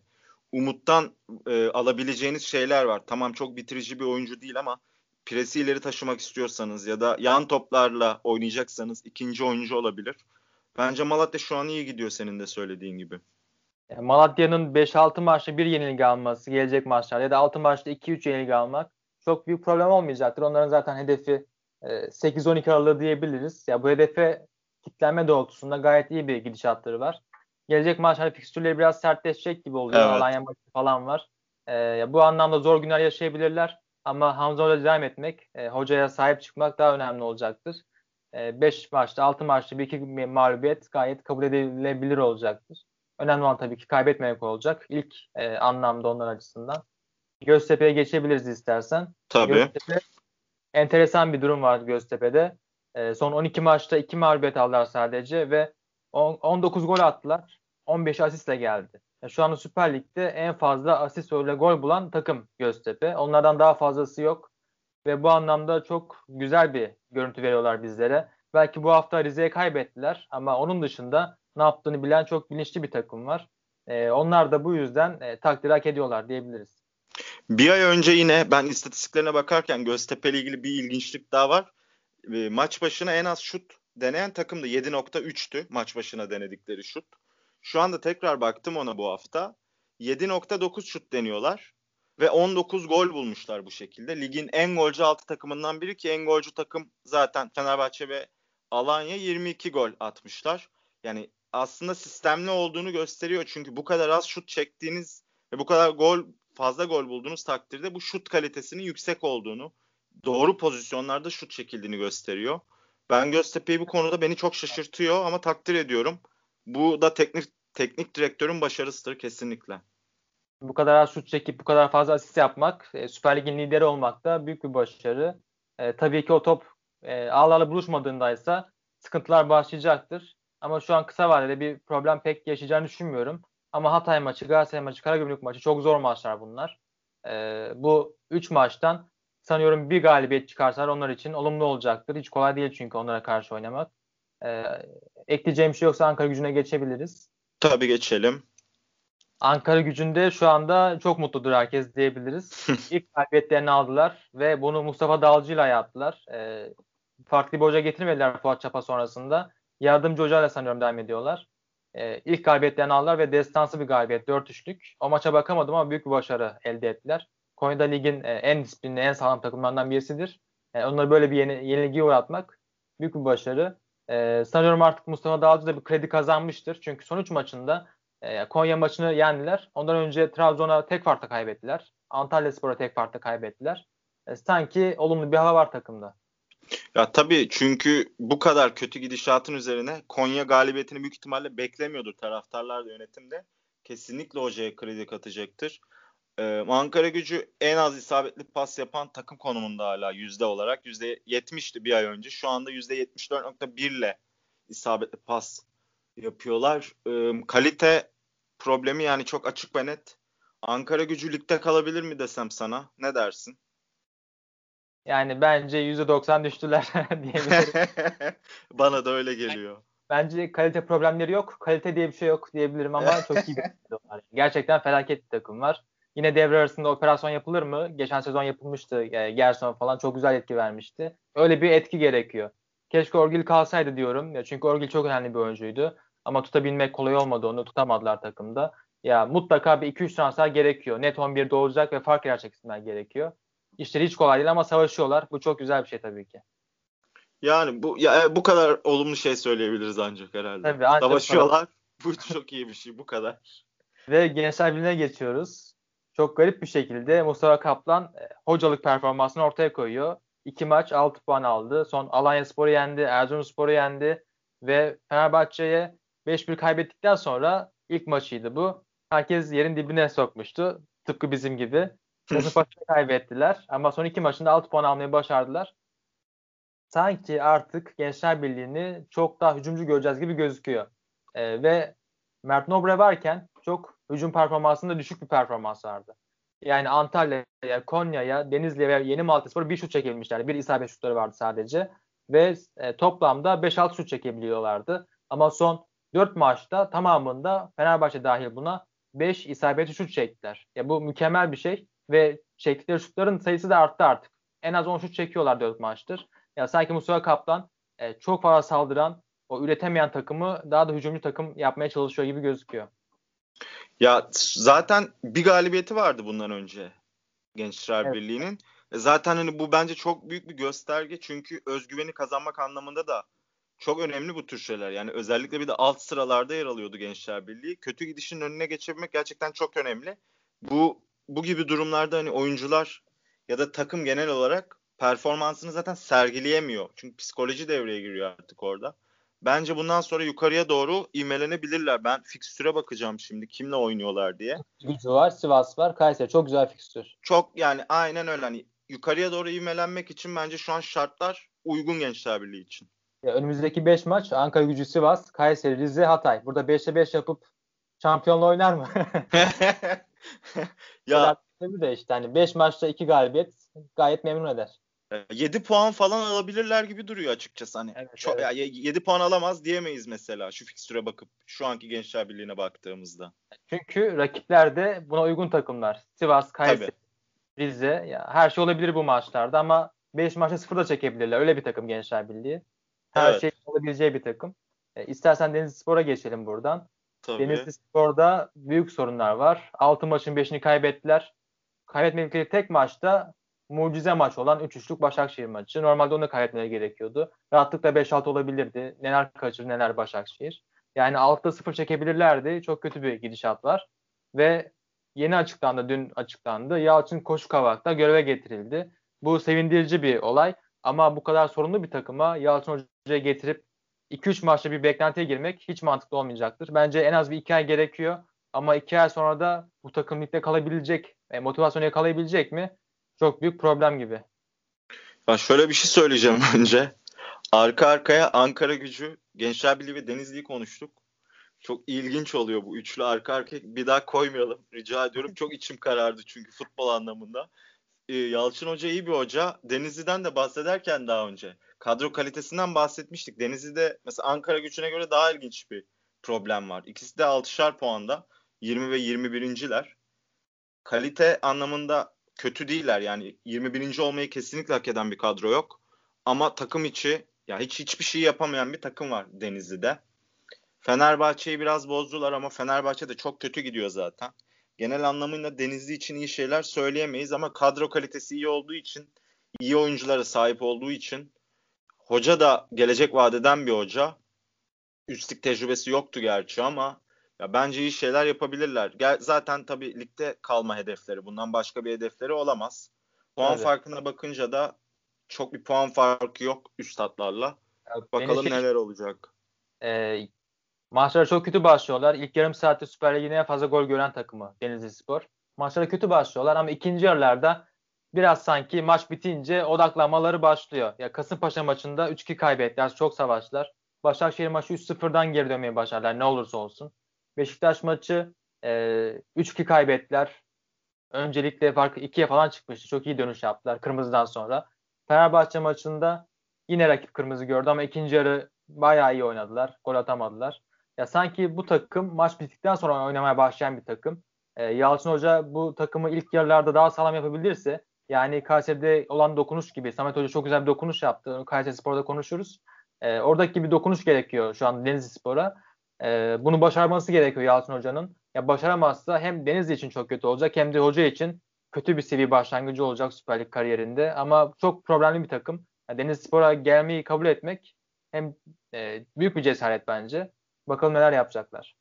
Umut'tan e, alabileceğiniz şeyler var. Tamam çok bitirici bir oyuncu değil ama presi ileri taşımak istiyorsanız ya da yan toplarla oynayacaksanız ikinci oyuncu olabilir. Bence Malatya şu an iyi gidiyor senin de söylediğin gibi. Malatya'nın 5-6 maçta bir yenilgi alması gelecek maçlarda ya da 6 maçta 2-3 yenilgi almak çok büyük problem olmayacaktır. Onların zaten hedefi 8-12 aralığı diyebiliriz. Ya bu hedefe kitlenme doğrultusunda gayet iyi bir gidişatları var. Gelecek maç hani fikstürleri biraz sertleşecek gibi oluyor. Evet. Alanya maçı falan var. Ee, bu anlamda zor günler yaşayabilirler. Ama Hamza Hoca devam etmek, e, hocaya sahip çıkmak daha önemli olacaktır. 5 e, maçta, 6 maçta bir iki mağlubiyet gayet kabul edilebilir olacaktır. Önemli olan tabii ki kaybetmemek olacak. İlk e, anlamda onlar açısından. Göztepe'ye geçebiliriz istersen. Tabii. Göztepe, enteresan bir durum var Göztepe'de. E, son 12 maçta 2 mağlubiyet aldılar sadece ve 10, 19 gol attılar. 15 asistle geldi. Yani şu anda Süper Lig'de en fazla asist ve gol bulan takım Göztepe. Onlardan daha fazlası yok. Ve bu anlamda çok güzel bir görüntü veriyorlar bizlere. Belki bu hafta Rize'ye kaybettiler ama onun dışında ne yaptığını bilen çok bilinçli bir takım var. Ee, onlar da bu yüzden e, takdir hak ediyorlar diyebiliriz. Bir ay önce yine ben istatistiklerine bakarken Göztepe ile ilgili bir ilginçlik daha var. E, maç başına en az şut deneyen takım da 7.3'tü maç başına denedikleri şut. Şu anda tekrar baktım ona bu hafta. 7.9 şut deniyorlar ve 19 gol bulmuşlar bu şekilde. Ligin en golcü 6 takımından biri ki en golcü takım zaten Fenerbahçe ve Alanya 22 gol atmışlar. Yani aslında sistemli olduğunu gösteriyor çünkü bu kadar az şut çektiğiniz ve bu kadar gol fazla gol bulduğunuz takdirde bu şut kalitesinin yüksek olduğunu doğru pozisyonlarda şut çekildiğini gösteriyor. Ben Göztepe'yi bu konuda beni çok şaşırtıyor ama takdir ediyorum. Bu da teknik teknik direktörün başarısıdır kesinlikle. Bu kadar az şut çekip bu kadar fazla asist yapmak, e, Süper Lig'in lideri olmak da büyük bir başarı. E, tabii ki o top e, ağlarla buluşmadığında ise sıkıntılar başlayacaktır. Ama şu an kısa vadede bir problem pek yaşayacağını düşünmüyorum. Ama Hatay maçı, Galatasaray maçı, Karagümrük maçı çok zor maçlar bunlar. E, bu 3 maçtan sanıyorum bir galibiyet çıkarsalar onlar için olumlu olacaktır. Hiç kolay değil çünkü onlara karşı oynamak. E, ekleyeceğim şey yoksa Ankara gücüne geçebiliriz. Tabii geçelim. Ankara gücünde şu anda çok mutludur herkes diyebiliriz. <laughs> İlk galibiyetlerini aldılar ve bunu Mustafa Dalcı ile yaptılar. E, farklı bir hoca getirmediler Fuat Çapa sonrasında. Yardımcı hocayla sanıyorum devam ediyorlar. E, ilk galibiyetlerini aldılar ve destansı bir galibiyet 4-3'lük. O maça bakamadım ama büyük bir başarı elde ettiler. Konya'da ligin e, en disiplinli, en sağlam takımlarından birisidir. E, onları böyle bir yeni, yenilgiye uğratmak büyük bir başarı. E, sanıyorum artık Mustafa Dağcı da bir kredi kazanmıştır. Çünkü son 3 maçında e, Konya maçını yendiler. Ondan önce Trabzon'a tek farkla kaybettiler. Antalya Spor'a tek farkla kaybettiler. E, sanki olumlu bir hava var takımda. Ya tabii çünkü bu kadar kötü gidişatın üzerine Konya galibiyetini büyük ihtimalle beklemiyordur taraftarlar da yönetimde. Kesinlikle hocaya kredi katacaktır. Ee, Ankara gücü en az isabetli pas yapan takım konumunda hala yüzde olarak. Yüzde 70'ti bir ay önce. Şu anda yüzde 74.1 ile isabetli pas yapıyorlar. Kalite problemi yani çok açık ve net. Ankara gücü ligde kalabilir mi desem sana? Ne dersin? Yani bence %90 düştüler <laughs> diyebilirim. <laughs> Bana da öyle geliyor. Bence kalite problemleri yok. Kalite diye bir şey yok diyebilirim ama <laughs> çok iyi bir takım var. Gerçekten felaket bir takım var. Yine devre arasında operasyon yapılır mı? Geçen sezon yapılmıştı. Yani Gerson falan çok güzel etki vermişti. Öyle bir etki gerekiyor. Keşke Orgil kalsaydı diyorum. Ya çünkü Orgil çok önemli bir oyuncuydu. Ama tutabilmek kolay olmadı onu. Tutamadılar takımda. Ya mutlaka bir 2-3 transfer gerekiyor. Net 11'de olacak ve fark yaratacak isimler gerekiyor. İşleri hiç kolay değil ama savaşıyorlar. Bu çok güzel bir şey tabii ki. Yani bu ya e, bu kadar olumlu şey söyleyebiliriz ancak herhalde. Tabii, ancak Savaşıyorlar. <laughs> bu çok iyi bir şey. Bu kadar. Ve Gençler Birliği'ne geçiyoruz. Çok garip bir şekilde Mustafa Kaplan e, hocalık performansını ortaya koyuyor. İki maç 6 puan aldı. Son Alanya Spor'u yendi, Erzurumspor'u yendi ve Fenerbahçe'ye 5-1 kaybettikten sonra ilk maçıydı bu. Herkes yerin dibine sokmuştu. Tıpkı bizim gibi. Kasımpaşa'yı kaybettiler ama son iki maçında 6 puan almayı başardılar. Sanki artık Gençler Birliği'ni çok daha hücumcu göreceğiz gibi gözüküyor. Ee, ve Mert Nobre varken çok hücum performansında düşük bir performans vardı. Yani Antalya'ya, Konya'ya, Denizli'ye ve Yeni Malatyaspor'a bir şut çekebilmişlerdi. Bir isabet şutları vardı sadece. Ve e, toplamda 5-6 şut çekebiliyorlardı. Ama son 4 maçta tamamında Fenerbahçe dahil buna 5 isabetli şut çektiler. Ya bu mükemmel bir şey ve çektikleri şutların sayısı da arttı artık. En az 10 şut çekiyorlar 4 maçtır. Ya sanki Mustafa Kaplan e, çok fazla saldıran, o üretemeyen takımı daha da hücumcu takım yapmaya çalışıyor gibi gözüküyor. Ya zaten bir galibiyeti vardı bundan önce Gençler evet. Birliği'nin. E, zaten hani bu bence çok büyük bir gösterge çünkü özgüveni kazanmak anlamında da çok önemli bu tür şeyler. Yani özellikle bir de alt sıralarda yer alıyordu Gençler Birliği. Kötü gidişin önüne geçebilmek gerçekten çok önemli. Bu bu gibi durumlarda hani oyuncular ya da takım genel olarak performansını zaten sergileyemiyor. Çünkü psikoloji devreye giriyor artık orada. Bence bundan sonra yukarıya doğru ivmelenebilirler. Ben fikstüre bakacağım şimdi kimle oynuyorlar diye. Gücü var, Sivas var, Kayseri. Çok güzel fikstür. Çok yani aynen öyle. Hani yukarıya doğru ivmelenmek için bence şu an şartlar uygun Gençler Birliği için. Ya önümüzdeki 5 maç Ankara Gücü, Sivas, Kayseri, Rize, Hatay. Burada 5'e 5 yapıp şampiyonla oynar mı? <laughs> ya tabii de işte hani 5 maçta 2 galibiyet gayet memnun eder. 7 puan falan alabilirler gibi duruyor açıkçası hani. Evet, Çok, evet. Ya, 7 puan alamaz diyemeyiz mesela şu fikstüre bakıp şu anki Gençler Birliği'ne baktığımızda. Çünkü rakipler de buna uygun takımlar. Sivas, Kayseri. Rize ya her şey olabilir bu maçlarda ama 5 maçta 0 da çekebilirler. Öyle bir takım Gençler Birliği. Her evet. şey olabileceği bir takım. E, istersen Denizli Spor'a geçelim buradan. Tabii. Denizli Spor'da büyük sorunlar var. 6 maçın 5'ini kaybettiler. Kaybetmedikleri tek maçta mucize maç olan 3-3'lük Başakşehir maçı. Normalde onu kaybetmeleri gerekiyordu. Rahatlıkla 5-6 olabilirdi. Neler kaçır neler Başakşehir. Yani 6'da 0 çekebilirlerdi. Çok kötü bir gidişat var. Ve yeni açıklandı, dün açıklandı. Yalçın Koşukavak da göreve getirildi. Bu sevindirici bir olay. Ama bu kadar sorunlu bir takıma Yalçın getirip 2-3 maçta bir beklentiye girmek hiç mantıklı olmayacaktır. Bence en az bir 2 ay gerekiyor. Ama 2 ay sonra da bu takım ligde kalabilecek, e, motivasyonu yakalayabilecek mi? Çok büyük problem gibi. Ya şöyle bir şey söyleyeceğim <laughs> önce. Arka arkaya Ankara gücü, Gençler Birliği ve Denizli'yi konuştuk. Çok ilginç oluyor bu üçlü arka arkaya. Bir daha koymayalım rica ediyorum. Çok içim karardı çünkü futbol anlamında. Ee, Yalçın Hoca iyi bir hoca. Denizli'den de bahsederken daha önce kadro kalitesinden bahsetmiştik. Denizli'de mesela Ankara gücüne göre daha ilginç bir problem var. İkisi de 6'şar puanda. 20 ve 21.ler. Kalite anlamında kötü değiller. Yani 21. olmayı kesinlikle hak eden bir kadro yok. Ama takım içi ya hiç hiçbir şey yapamayan bir takım var Denizli'de. Fenerbahçe'yi biraz bozdular ama Fenerbahçe de çok kötü gidiyor zaten. Genel anlamıyla Denizli için iyi şeyler söyleyemeyiz ama kadro kalitesi iyi olduğu için, iyi oyunculara sahip olduğu için hoca da gelecek vadeden bir hoca. Üstlük tecrübesi yoktu gerçi ama ya bence iyi şeyler yapabilirler. Gel, zaten tabii ligde kalma hedefleri. Bundan başka bir hedefleri olamaz. Puan evet. farkına bakınca da çok bir puan farkı yok üstadlarla. Bakalım şey, neler olacak. E, maçlara çok kötü başlıyorlar. İlk yarım saatte Süper Lig'in en fazla gol gören takımı Denizli Spor. Maçlara kötü başlıyorlar ama ikinci yarılarda biraz sanki maç bitince odaklanmaları başlıyor. Ya Kasımpaşa maçında 3-2 kaybettiler. Çok savaştılar. Başakşehir maçı 3-0'dan geri dönmeye başardılar ne olursa olsun. Beşiktaş maçı e, 3-2 kaybettiler. Öncelikle farkı 2'ye falan çıkmıştı. Çok iyi dönüş yaptılar kırmızıdan sonra. Fenerbahçe maçında yine rakip kırmızı gördü ama ikinci yarı bayağı iyi oynadılar. Gol atamadılar. Ya sanki bu takım maç bittikten sonra oynamaya başlayan bir takım. E, Yalçın Hoca bu takımı ilk yarılarda daha sağlam yapabilirse yani Kayseri'de olan dokunuş gibi Samet Hoca çok güzel bir dokunuş yaptı. Kayseri Spor'da konuşuruz. E, oradaki bir dokunuş gerekiyor şu an Denizli Spor'a. E, bunu başarması gerekiyor Yalçın Hoca'nın. Ya başaramazsa hem Denizli için çok kötü olacak hem de hoca için kötü bir seviye başlangıcı olacak Süper Lig kariyerinde. Ama çok problemli bir takım. Yani Denizli Spor'a gelmeyi kabul etmek hem e, büyük bir cesaret bence. Bakalım neler yapacaklar.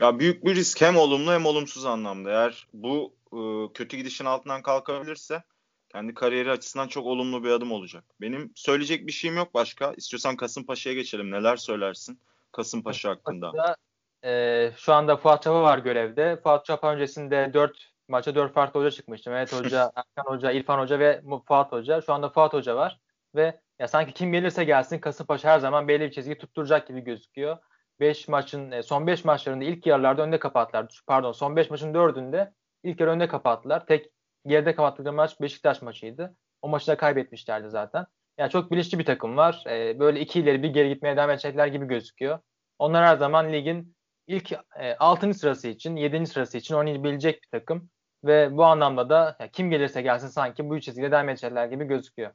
Ya büyük bir risk hem olumlu hem olumsuz anlamda. Eğer bu e, kötü gidişin altından kalkabilirse kendi kariyeri açısından çok olumlu bir adım olacak. Benim söyleyecek bir şeyim yok başka. İstiyorsan Kasımpaşa'ya geçelim. Neler söylersin Kasımpaşa hakkında? e, şu anda Fuat Çapa var görevde. Fuat Çapa öncesinde 4 maça 4 farklı hoca çıkmıştı. Mehmet Hoca, <laughs> Erkan Hoca, İrfan Hoca ve Fuat Hoca. Şu anda Fuat Hoca var. Ve ya sanki kim gelirse gelsin Kasımpaşa her zaman belli bir çizgi tutturacak gibi gözüküyor. 5 maçın e, son 5 maçlarında ilk yarılarda önde kapattılar. Pardon son 5 maçın 4'ünde ilk yarı önde kapattılar. Tek geride kapattıkları maç Beşiktaş maçıydı. O maçı da kaybetmişlerdi zaten. Yani çok bilinçli bir takım var. Ee, böyle iki ileri bir geri gitmeye devam edecekler gibi gözüküyor. Onlar her zaman ligin ilk e, 6. sırası için, 7. sırası için oynayabilecek bir takım. Ve bu anlamda da ya, kim gelirse gelsin sanki bu çizgide devam edecekler gibi gözüküyor.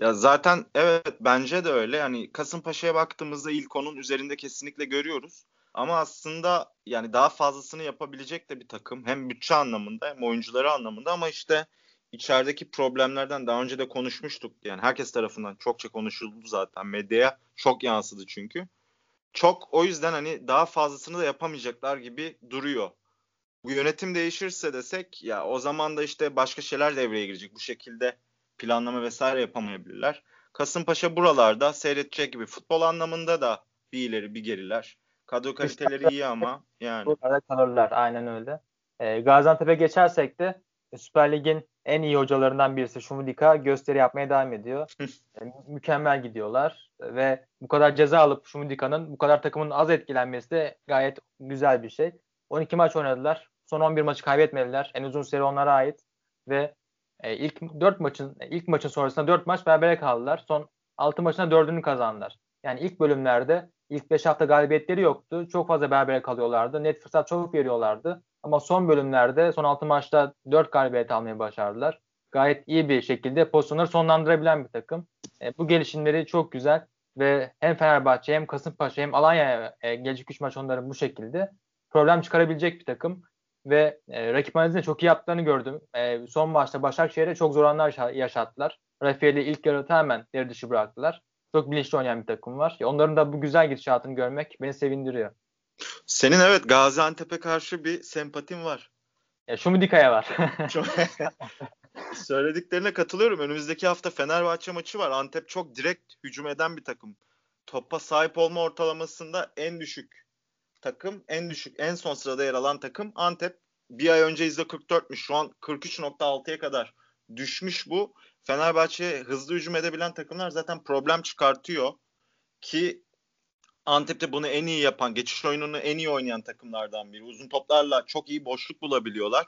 Ya zaten evet bence de öyle. Yani Kasımpaşa'ya baktığımızda ilk onun üzerinde kesinlikle görüyoruz. Ama aslında yani daha fazlasını yapabilecek de bir takım. Hem bütçe anlamında hem oyuncuları anlamında ama işte içerideki problemlerden daha önce de konuşmuştuk. Yani herkes tarafından çokça konuşuldu zaten. Medyaya çok yansıdı çünkü. Çok o yüzden hani daha fazlasını da yapamayacaklar gibi duruyor. Bu yönetim değişirse desek ya o zaman da işte başka şeyler devreye girecek. Bu şekilde planlama vesaire yapamayabilirler. Kasımpaşa buralarda seyredecek gibi futbol anlamında da bir ileri bir geriler. Kadro kaliteleri iyi ama yani. Burada kalırlar aynen öyle. E, Gaziantep'e geçersek de Süper Lig'in en iyi hocalarından birisi Şumudika gösteri yapmaya devam ediyor. e, mükemmel gidiyorlar ve bu kadar ceza alıp Şumudika'nın bu kadar takımın az etkilenmesi de gayet güzel bir şey. 12 maç oynadılar. Son 11 maçı kaybetmediler. En uzun seri onlara ait ve e, ilk 4 maçın ilk maçın sonrasında 4 maç berabere kaldılar. Son 6 maçında 4'ünü kazandılar. Yani ilk bölümlerde ilk 5 hafta galibiyetleri yoktu. Çok fazla berabere kalıyorlardı. Net fırsat çok veriyorlardı. Ama son bölümlerde son 6 maçta 4 galibiyet almayı başardılar. Gayet iyi bir şekilde pozisyonları sonlandırabilen bir takım. E, bu gelişimleri çok güzel ve hem Fenerbahçe hem Kasımpaşa hem Alanya e, gelecek 3 maç onların bu şekilde problem çıkarabilecek bir takım ve e, rakip analizinde çok iyi yaptıklarını gördüm. E, son maçta Başakşehir'e çok zor anlar yaşattılar. Rafael'i ilk yarı hemen deri dışı bıraktılar. Çok bilinçli oynayan bir takım var. Onların da bu güzel gidişatını görmek beni sevindiriyor. Senin evet Gaziantep'e karşı bir sempatin var. Ya Şumidika'ya var. <laughs> <laughs> Söylediklerine katılıyorum. Önümüzdeki hafta Fenerbahçe maçı var. Antep çok direkt hücum eden bir takım. Topa sahip olma ortalamasında en düşük takım, en düşük, en son sırada yer alan takım Antep. Bir ay önce %44'müş. Şu an 43.6'ya kadar düşmüş bu. Fenerbahçe hızlı hücum edebilen takımlar zaten problem çıkartıyor. Ki Antep'te bunu en iyi yapan, geçiş oyununu en iyi oynayan takımlardan biri. Uzun toplarla çok iyi boşluk bulabiliyorlar.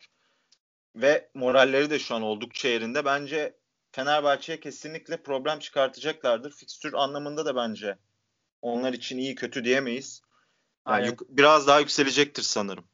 Ve moralleri de şu an oldukça yerinde. Bence Fenerbahçe'ye kesinlikle problem çıkartacaklardır. Fikstür anlamında da bence onlar için iyi kötü diyemeyiz. Yani yuk- biraz daha yükselecektir sanırım.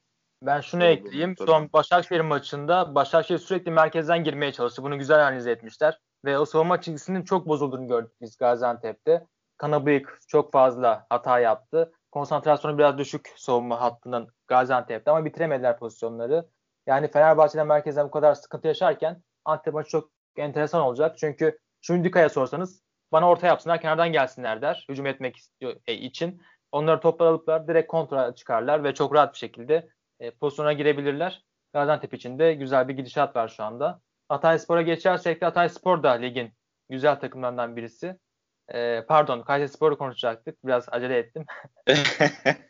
Ben şunu Doğru, ekleyeyim. Tabii. Son Başakşehir maçında Başakşehir sürekli merkezden girmeye çalıştı. Bunu güzel analiz etmişler. Ve o savunma çizgisinin çok bozulduğunu gördük biz Gaziantep'te. Kanabıyık çok fazla hata yaptı. Konsantrasyonu biraz düşük savunma hattının Gaziantep'te ama bitiremediler pozisyonları. Yani Fenerbahçe'den merkezden bu kadar sıkıntı yaşarken Antep maçı çok enteresan olacak. Çünkü Şundika'ya sorsanız bana orta yapsınlar kenardan gelsinler der. Hücum etmek istiyor e, için. Onları toplar alıplar direkt kontra çıkarlar ve çok rahat bir şekilde e, pozisyona girebilirler. Gaziantep için de güzel bir gidişat var şu anda. Hatay Spor'a geçersek de Hatay Spor da ligin güzel takımlarından birisi. E, pardon Kayseri Spor'u konuşacaktık. Biraz acele ettim. <laughs>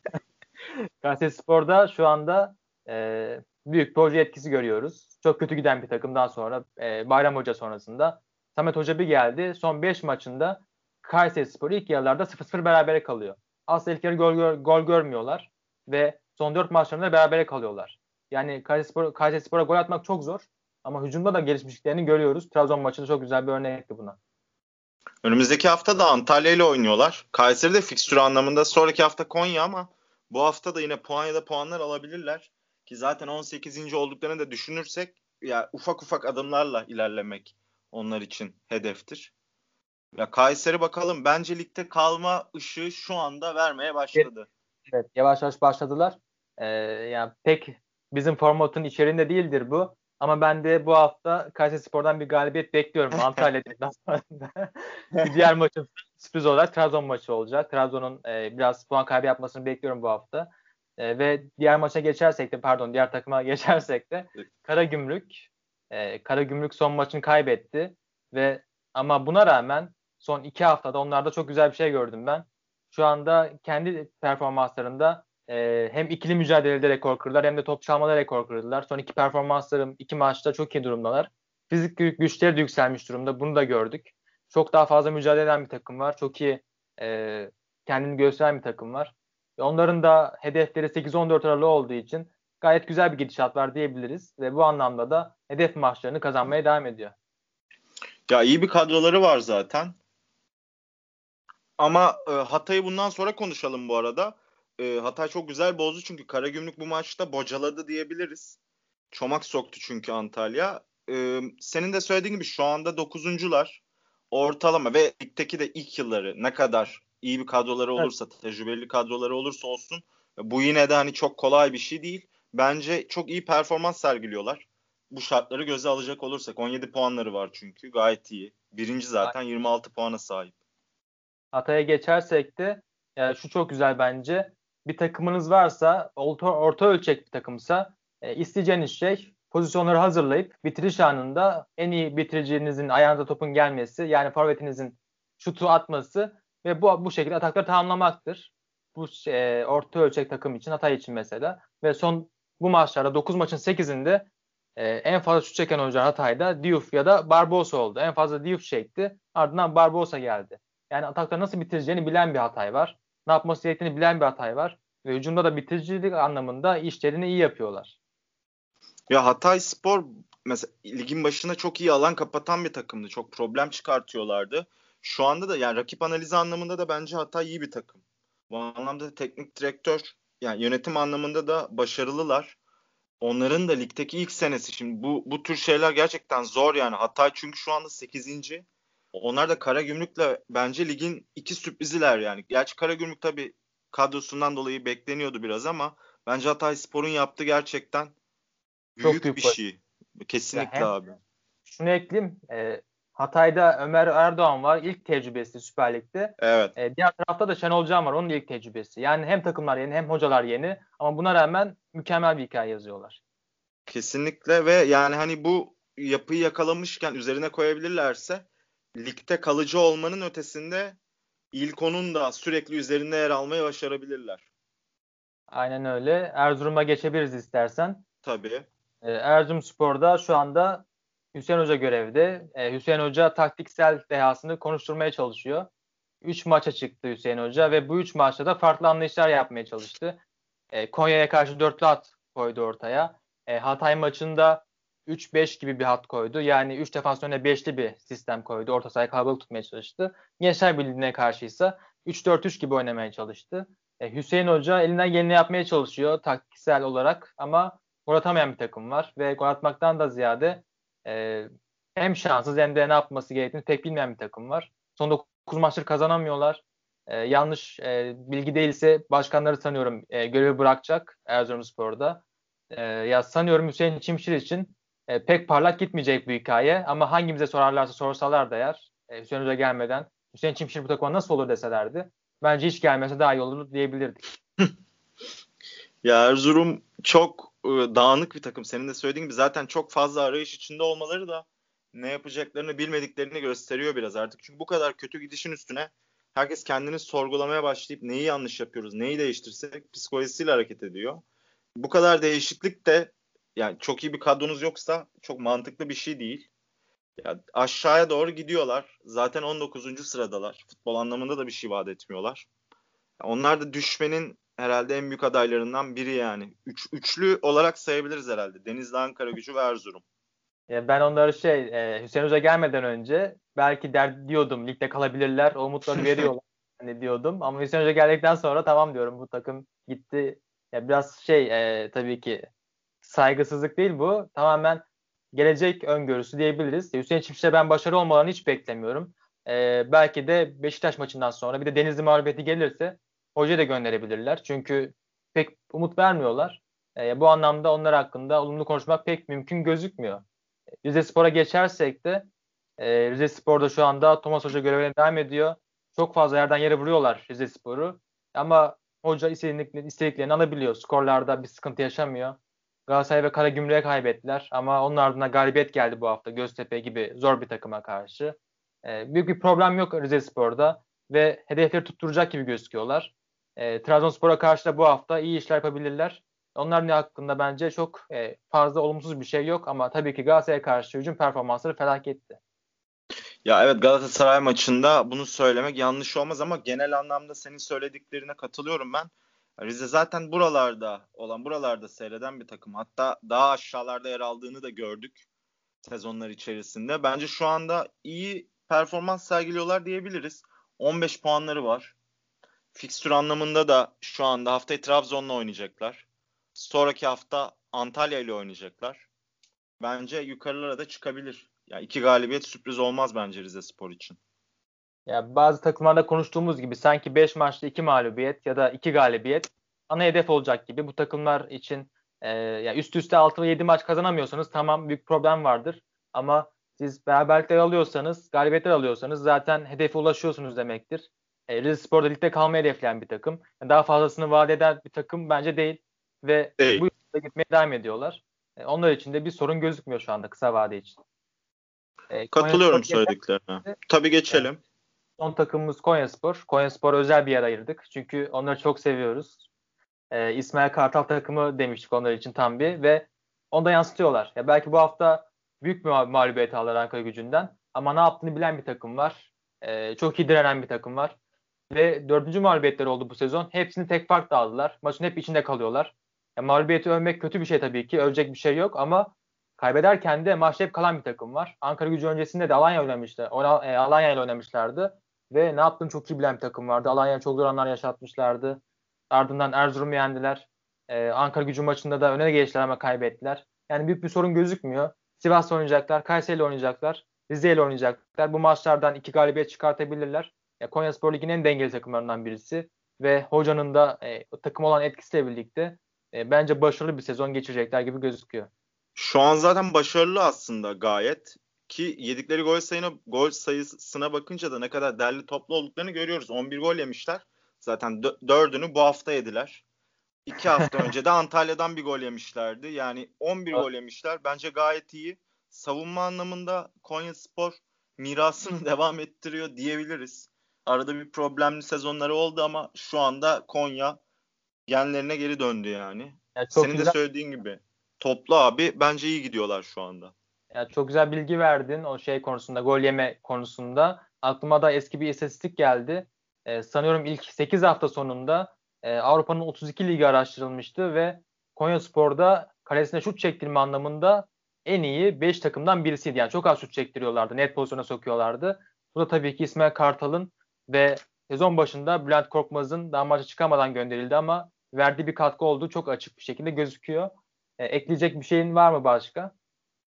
<laughs> Kayseri Spor'da şu anda e, büyük proje etkisi görüyoruz. Çok kötü giden bir takımdan sonra e, Bayram Hoca sonrasında Samet Hoca bir geldi. Son 5 maçında Kayseri Spor ilk yarılarda 0-0 berabere kalıyor. İlk yarı gol, gol, görmüyorlar ve son 4 maçlarında berabere kalıyorlar. Yani Kayseri, Spor, Kayseri Spor'a gol atmak çok zor ama hücumda da gelişmişliklerini görüyoruz. Trabzon maçında çok güzel bir örnekti buna. Önümüzdeki hafta da Antalya ile oynuyorlar. Kayseri de fikstürü anlamında sonraki hafta Konya ama bu hafta da yine puan ya da puanlar alabilirler. Ki zaten 18. olduklarını da düşünürsek ya ufak ufak adımlarla ilerlemek onlar için hedeftir. Ya Kayseri bakalım bence ligde kalma ışığı şu anda vermeye başladı. Evet yavaş yavaş başladılar. Ee, yani pek bizim formatın içerisinde değildir bu. Ama ben de bu hafta Kayseri Spor'dan bir galibiyet bekliyorum <laughs> Antalya deplasmanında. <laughs> diğer maçın sürpriz olarak Trabzon maçı olacak. Trabzon'un e, biraz puan kaybı yapmasını bekliyorum bu hafta. E, ve diğer maça geçersek de pardon diğer takıma <laughs> geçersek de Karagümrük e, Karagümrük son maçını kaybetti ve ama buna rağmen son iki haftada onlarda çok güzel bir şey gördüm ben. Şu anda kendi performanslarında e, hem ikili mücadelede rekor kırdılar hem de top çalmada rekor kırdılar. Son iki performanslarım iki maçta çok iyi durumdalar. Fizik güçleri de yükselmiş durumda. Bunu da gördük. Çok daha fazla mücadele eden bir takım var. Çok iyi e, kendini gösteren bir takım var. Onların da hedefleri 8-14 aralığı olduğu için gayet güzel bir gidişat var diyebiliriz. Ve bu anlamda da hedef maçlarını kazanmaya devam ediyor. Ya iyi bir kadroları var zaten. Ama e, Hatay'ı bundan sonra konuşalım bu arada. E, Hatay çok güzel bozdu çünkü Karagümrük bu maçta bocaladı diyebiliriz. Çomak soktu çünkü Antalya. E, senin de söylediğin gibi şu anda dokuzuncular ortalama ve ligdeki de ilk yılları ne kadar iyi bir kadroları olursa, evet. tecrübeli kadroları olursa olsun bu yine de hani çok kolay bir şey değil. Bence çok iyi performans sergiliyorlar. Bu şartları göze alacak olursak 17 puanları var çünkü gayet iyi. Birinci zaten 26 puana sahip. Hatay'a geçersek de yani şu çok güzel bence. Bir takımınız varsa orta, orta ölçek bir takımsa e, isteyeceğiniz şey pozisyonları hazırlayıp bitiriş anında en iyi bitiricinizin ayağınıza topun gelmesi yani forvetinizin şutu atması ve bu bu şekilde atakları tamamlamaktır. Bu e, orta ölçek takım için Hatay için mesela ve son bu maçlarda 9 maçın 8'inde e, en fazla şut çeken oyuncular Hatay'da Diouf ya da Barbosa oldu. En fazla Diouf çekti. Ardından Barbosa geldi. Yani atakları nasıl bitireceğini bilen bir Hatay var. Ne yapması gerektiğini bilen bir Hatay var. Ve hücumda da bitiricilik anlamında işlerini iyi yapıyorlar. Ya Hatay Spor mesela ligin başına çok iyi alan kapatan bir takımdı. Çok problem çıkartıyorlardı. Şu anda da yani rakip analizi anlamında da bence Hatay iyi bir takım. Bu anlamda teknik direktör yani yönetim anlamında da başarılılar. Onların da ligdeki ilk senesi şimdi bu bu tür şeyler gerçekten zor yani. Hatay çünkü şu anda 8. Onlar da Karagümrük'le bence ligin iki sürpriziler yani. Gerçi Karagümrük tabii kadrosundan dolayı bekleniyordu biraz ama bence Hatay Spor'un yaptığı gerçekten büyük, Çok büyük bir şey. Kesinlikle hem, abi. Şunu ekleyeyim. E, Hatay'da Ömer Erdoğan var. İlk tecrübesi Süper Lig'de. Evet. E, diğer tarafta da Şenol Can var. Onun ilk tecrübesi. Yani hem takımlar yeni hem hocalar yeni. Ama buna rağmen mükemmel bir hikaye yazıyorlar. Kesinlikle ve yani hani bu yapıyı yakalamışken üzerine koyabilirlerse ligde kalıcı olmanın ötesinde ilk onun da sürekli üzerinde yer almayı başarabilirler. Aynen öyle. Erzurum'a geçebiliriz istersen. Tabii. Ee, Erzurumspor'da şu anda Hüseyin Hoca görevde. Ee, Hüseyin Hoca taktiksel dehasını konuşturmaya çalışıyor. 3 maça çıktı Hüseyin Hoca ve bu 3 maçta da farklı anlayışlar yapmaya çalıştı. Ee, Konya'ya karşı dörtlü at koydu ortaya. Hatay maçında 3-5 gibi bir hat koydu. Yani 3 defans önüne 5'li bir sistem koydu. Orta sahayı kalabalık tutmaya çalıştı. Gençler Birliği'ne karşıysa 3-4-3 gibi oynamaya çalıştı. E, Hüseyin Hoca elinden geleni yapmaya çalışıyor taktiksel olarak ama gol atamayan bir takım var ve gol atmaktan da ziyade e, hem şanssız hem de ne yapması gerektiğini pek bilmeyen bir takım var. Son 9 maçtır kazanamıyorlar. E, yanlış e, bilgi değilse başkanları sanıyorum e, görevi bırakacak Erzurumspor'da. E, ya sanıyorum Hüseyin Çimşir için e, pek parlak gitmeyecek bu hikaye ama hangimize sorarlarsa sorsalar da eğer e, Hüseyin Hoca gelmeden Hüseyin Çimşir bu takıma nasıl olur deselerdi bence hiç gelmese daha iyi olur diyebilirdik. <laughs> ya Erzurum çok e, dağınık bir takım. Senin de söylediğin gibi zaten çok fazla arayış içinde olmaları da ne yapacaklarını bilmediklerini gösteriyor biraz artık. Çünkü bu kadar kötü gidişin üstüne herkes kendini sorgulamaya başlayıp neyi yanlış yapıyoruz, neyi değiştirsek psikolojisiyle hareket ediyor. Bu kadar değişiklik de yani çok iyi bir kadronuz yoksa çok mantıklı bir şey değil. Ya aşağıya doğru gidiyorlar. Zaten 19. sıradalar. Futbol anlamında da bir şey vaat etmiyorlar. Onlar da düşmenin herhalde en büyük adaylarından biri yani. Üç, üçlü olarak sayabiliriz herhalde. Denizli, Ankara gücü ve Erzurum. Ya ben onları şey e, Hüseyin Hoca gelmeden önce belki der diyordum ligde kalabilirler. O umutları <laughs> veriyorlar hani diyordum. Ama Hüseyin Hoca geldikten sonra tamam diyorum bu takım gitti. Ya biraz şey e, tabii ki saygısızlık değil bu. Tamamen gelecek öngörüsü diyebiliriz. Hüseyin Çiftçi'de ben başarı olmalarını hiç beklemiyorum. Ee, belki de Beşiktaş maçından sonra bir de Denizli mağlubiyeti gelirse hoca da gönderebilirler. Çünkü pek umut vermiyorlar. Ee, bu anlamda onlar hakkında olumlu konuşmak pek mümkün gözükmüyor. Rize Spor'a geçersek de e, Rize Spor'da şu anda Thomas Hoca görevine devam ediyor. Çok fazla yerden yere vuruyorlar Rize Spor'u. Ama hoca istediklerini, istediklerini alabiliyor. Skorlarda bir sıkıntı yaşamıyor. Galatasaray ve Karagümrük'e kaybettiler ama onun ardından galibiyet geldi bu hafta Göztepe gibi zor bir takıma karşı. E, büyük bir problem yok Rize Spor'da ve hedefleri tutturacak gibi gözüküyorlar. E, Trabzonspor'a karşı da bu hafta iyi işler yapabilirler. Onlar ne hakkında bence çok e, fazla olumsuz bir şey yok ama tabii ki Galatasaray'a karşı hücum performansları felaketti. Ya evet Galatasaray maçında bunu söylemek yanlış olmaz ama genel anlamda senin söylediklerine katılıyorum ben. Rize zaten buralarda olan, buralarda seyreden bir takım. Hatta daha aşağılarda yer aldığını da gördük sezonlar içerisinde. Bence şu anda iyi performans sergiliyorlar diyebiliriz. 15 puanları var. Fikstür anlamında da şu anda haftayı Trabzon'la oynayacaklar. Sonraki hafta Antalya ile oynayacaklar. Bence yukarılara da çıkabilir. Ya yani iki galibiyet sürpriz olmaz bence Rize Spor için. Ya bazı takımlarda konuştuğumuz gibi sanki 5 maçta 2 mağlubiyet ya da 2 galibiyet ana hedef olacak gibi bu takımlar için e, ya üst üste 6 ve 7 maç kazanamıyorsanız tamam büyük problem vardır. Ama siz beraberlikler alıyorsanız, galibiyetler alıyorsanız zaten hedefe ulaşıyorsunuz demektir. E, Rize Spor'da ligde kalmayı hedefleyen bir takım. Daha fazlasını vaat eden bir takım bence değil. Ve değil. bu yolda gitmeye devam ediyorlar. E, onlar için de bir sorun gözükmüyor şu anda kısa vade için. E, Katılıyorum söylediklerine. Tabii geçelim. Son takımımız Konyaspor. Konyaspor özel bir yer ayırdık. Çünkü onları çok seviyoruz. Ee, İsmail Kartal takımı demiştik onlar için tam bir ve onu da yansıtıyorlar. Ya belki bu hafta büyük bir mağlubiyet alır Ankara gücünden ama ne yaptığını bilen bir takım var. Ee, çok iyi direnen bir takım var. Ve dördüncü mağlubiyetleri oldu bu sezon. Hepsini tek farkla aldılar. Maçın hep içinde kalıyorlar. Ya, mağlubiyeti övmek kötü bir şey tabii ki. Övecek bir şey yok ama kaybederken de maçta hep kalan bir takım var. Ankara gücü öncesinde de Alanya oynamıştı. E, Alanya ile oynamışlardı. Ve ne yaptığını çok iyi bilen bir takım vardı. Alanya'ya çok zor anlar yaşatmışlardı. Ardından Erzurum'u yendiler. Ee, Ankara gücü maçında da öne geçtiler ama kaybettiler. Yani büyük bir sorun gözükmüyor. Sivas'ta oynayacaklar, Kayseri'yle oynayacaklar, Rize'yle oynayacaklar. Bu maçlardan iki galibiyet çıkartabilirler. Ya, Konya Spor Ligi'nin en dengeli takımlarından birisi. Ve hocanın da e, takım olan etkisiyle birlikte e, bence başarılı bir sezon geçirecekler gibi gözüküyor. Şu an zaten başarılı aslında gayet. Ki yedikleri gol sayına gol sayısına bakınca da ne kadar derli toplu olduklarını görüyoruz. 11 gol yemişler. Zaten dördünü bu hafta yediler. İki hafta <laughs> önce de Antalya'dan bir gol yemişlerdi. Yani 11 gol yemişler. Bence gayet iyi. savunma anlamında Konya Spor mirasını <laughs> devam ettiriyor diyebiliriz. Arada bir problemli sezonları oldu ama şu anda Konya genlerine geri döndü yani. yani çok Senin güzel. de söylediğin gibi. Toplu abi bence iyi gidiyorlar şu anda. Ya çok güzel bilgi verdin o şey konusunda, gol yeme konusunda. Aklıma da eski bir istatistik geldi. Ee, sanıyorum ilk 8 hafta sonunda e, Avrupa'nın 32 ligi araştırılmıştı ve Konya Spor'da kalesine şut çektirme anlamında en iyi 5 takımdan birisiydi. Yani çok az şut çektiriyorlardı. Net pozisyona sokuyorlardı. Bu da tabii ki İsmail Kartal'ın ve sezon başında Bülent Korkmaz'ın daha maça çıkamadan gönderildi ama verdiği bir katkı olduğu çok açık bir şekilde gözüküyor. E, ekleyecek bir şeyin var mı başka?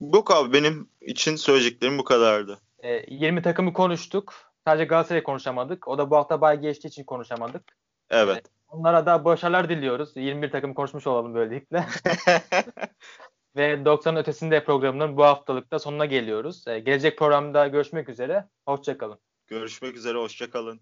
Yok abi benim için söyleyeceklerim bu kadardı. E, 20 takımı konuştuk. Sadece Galatasaray'ı konuşamadık. O da bu hafta bay geçtiği için konuşamadık. Evet. E, onlara da başarılar diliyoruz. 21 takım konuşmuş olalım böylelikle. <laughs> Ve 90'ın ötesinde programının bu haftalıkta sonuna geliyoruz. E, gelecek programda görüşmek üzere. Hoşçakalın. Görüşmek üzere. Hoşçakalın.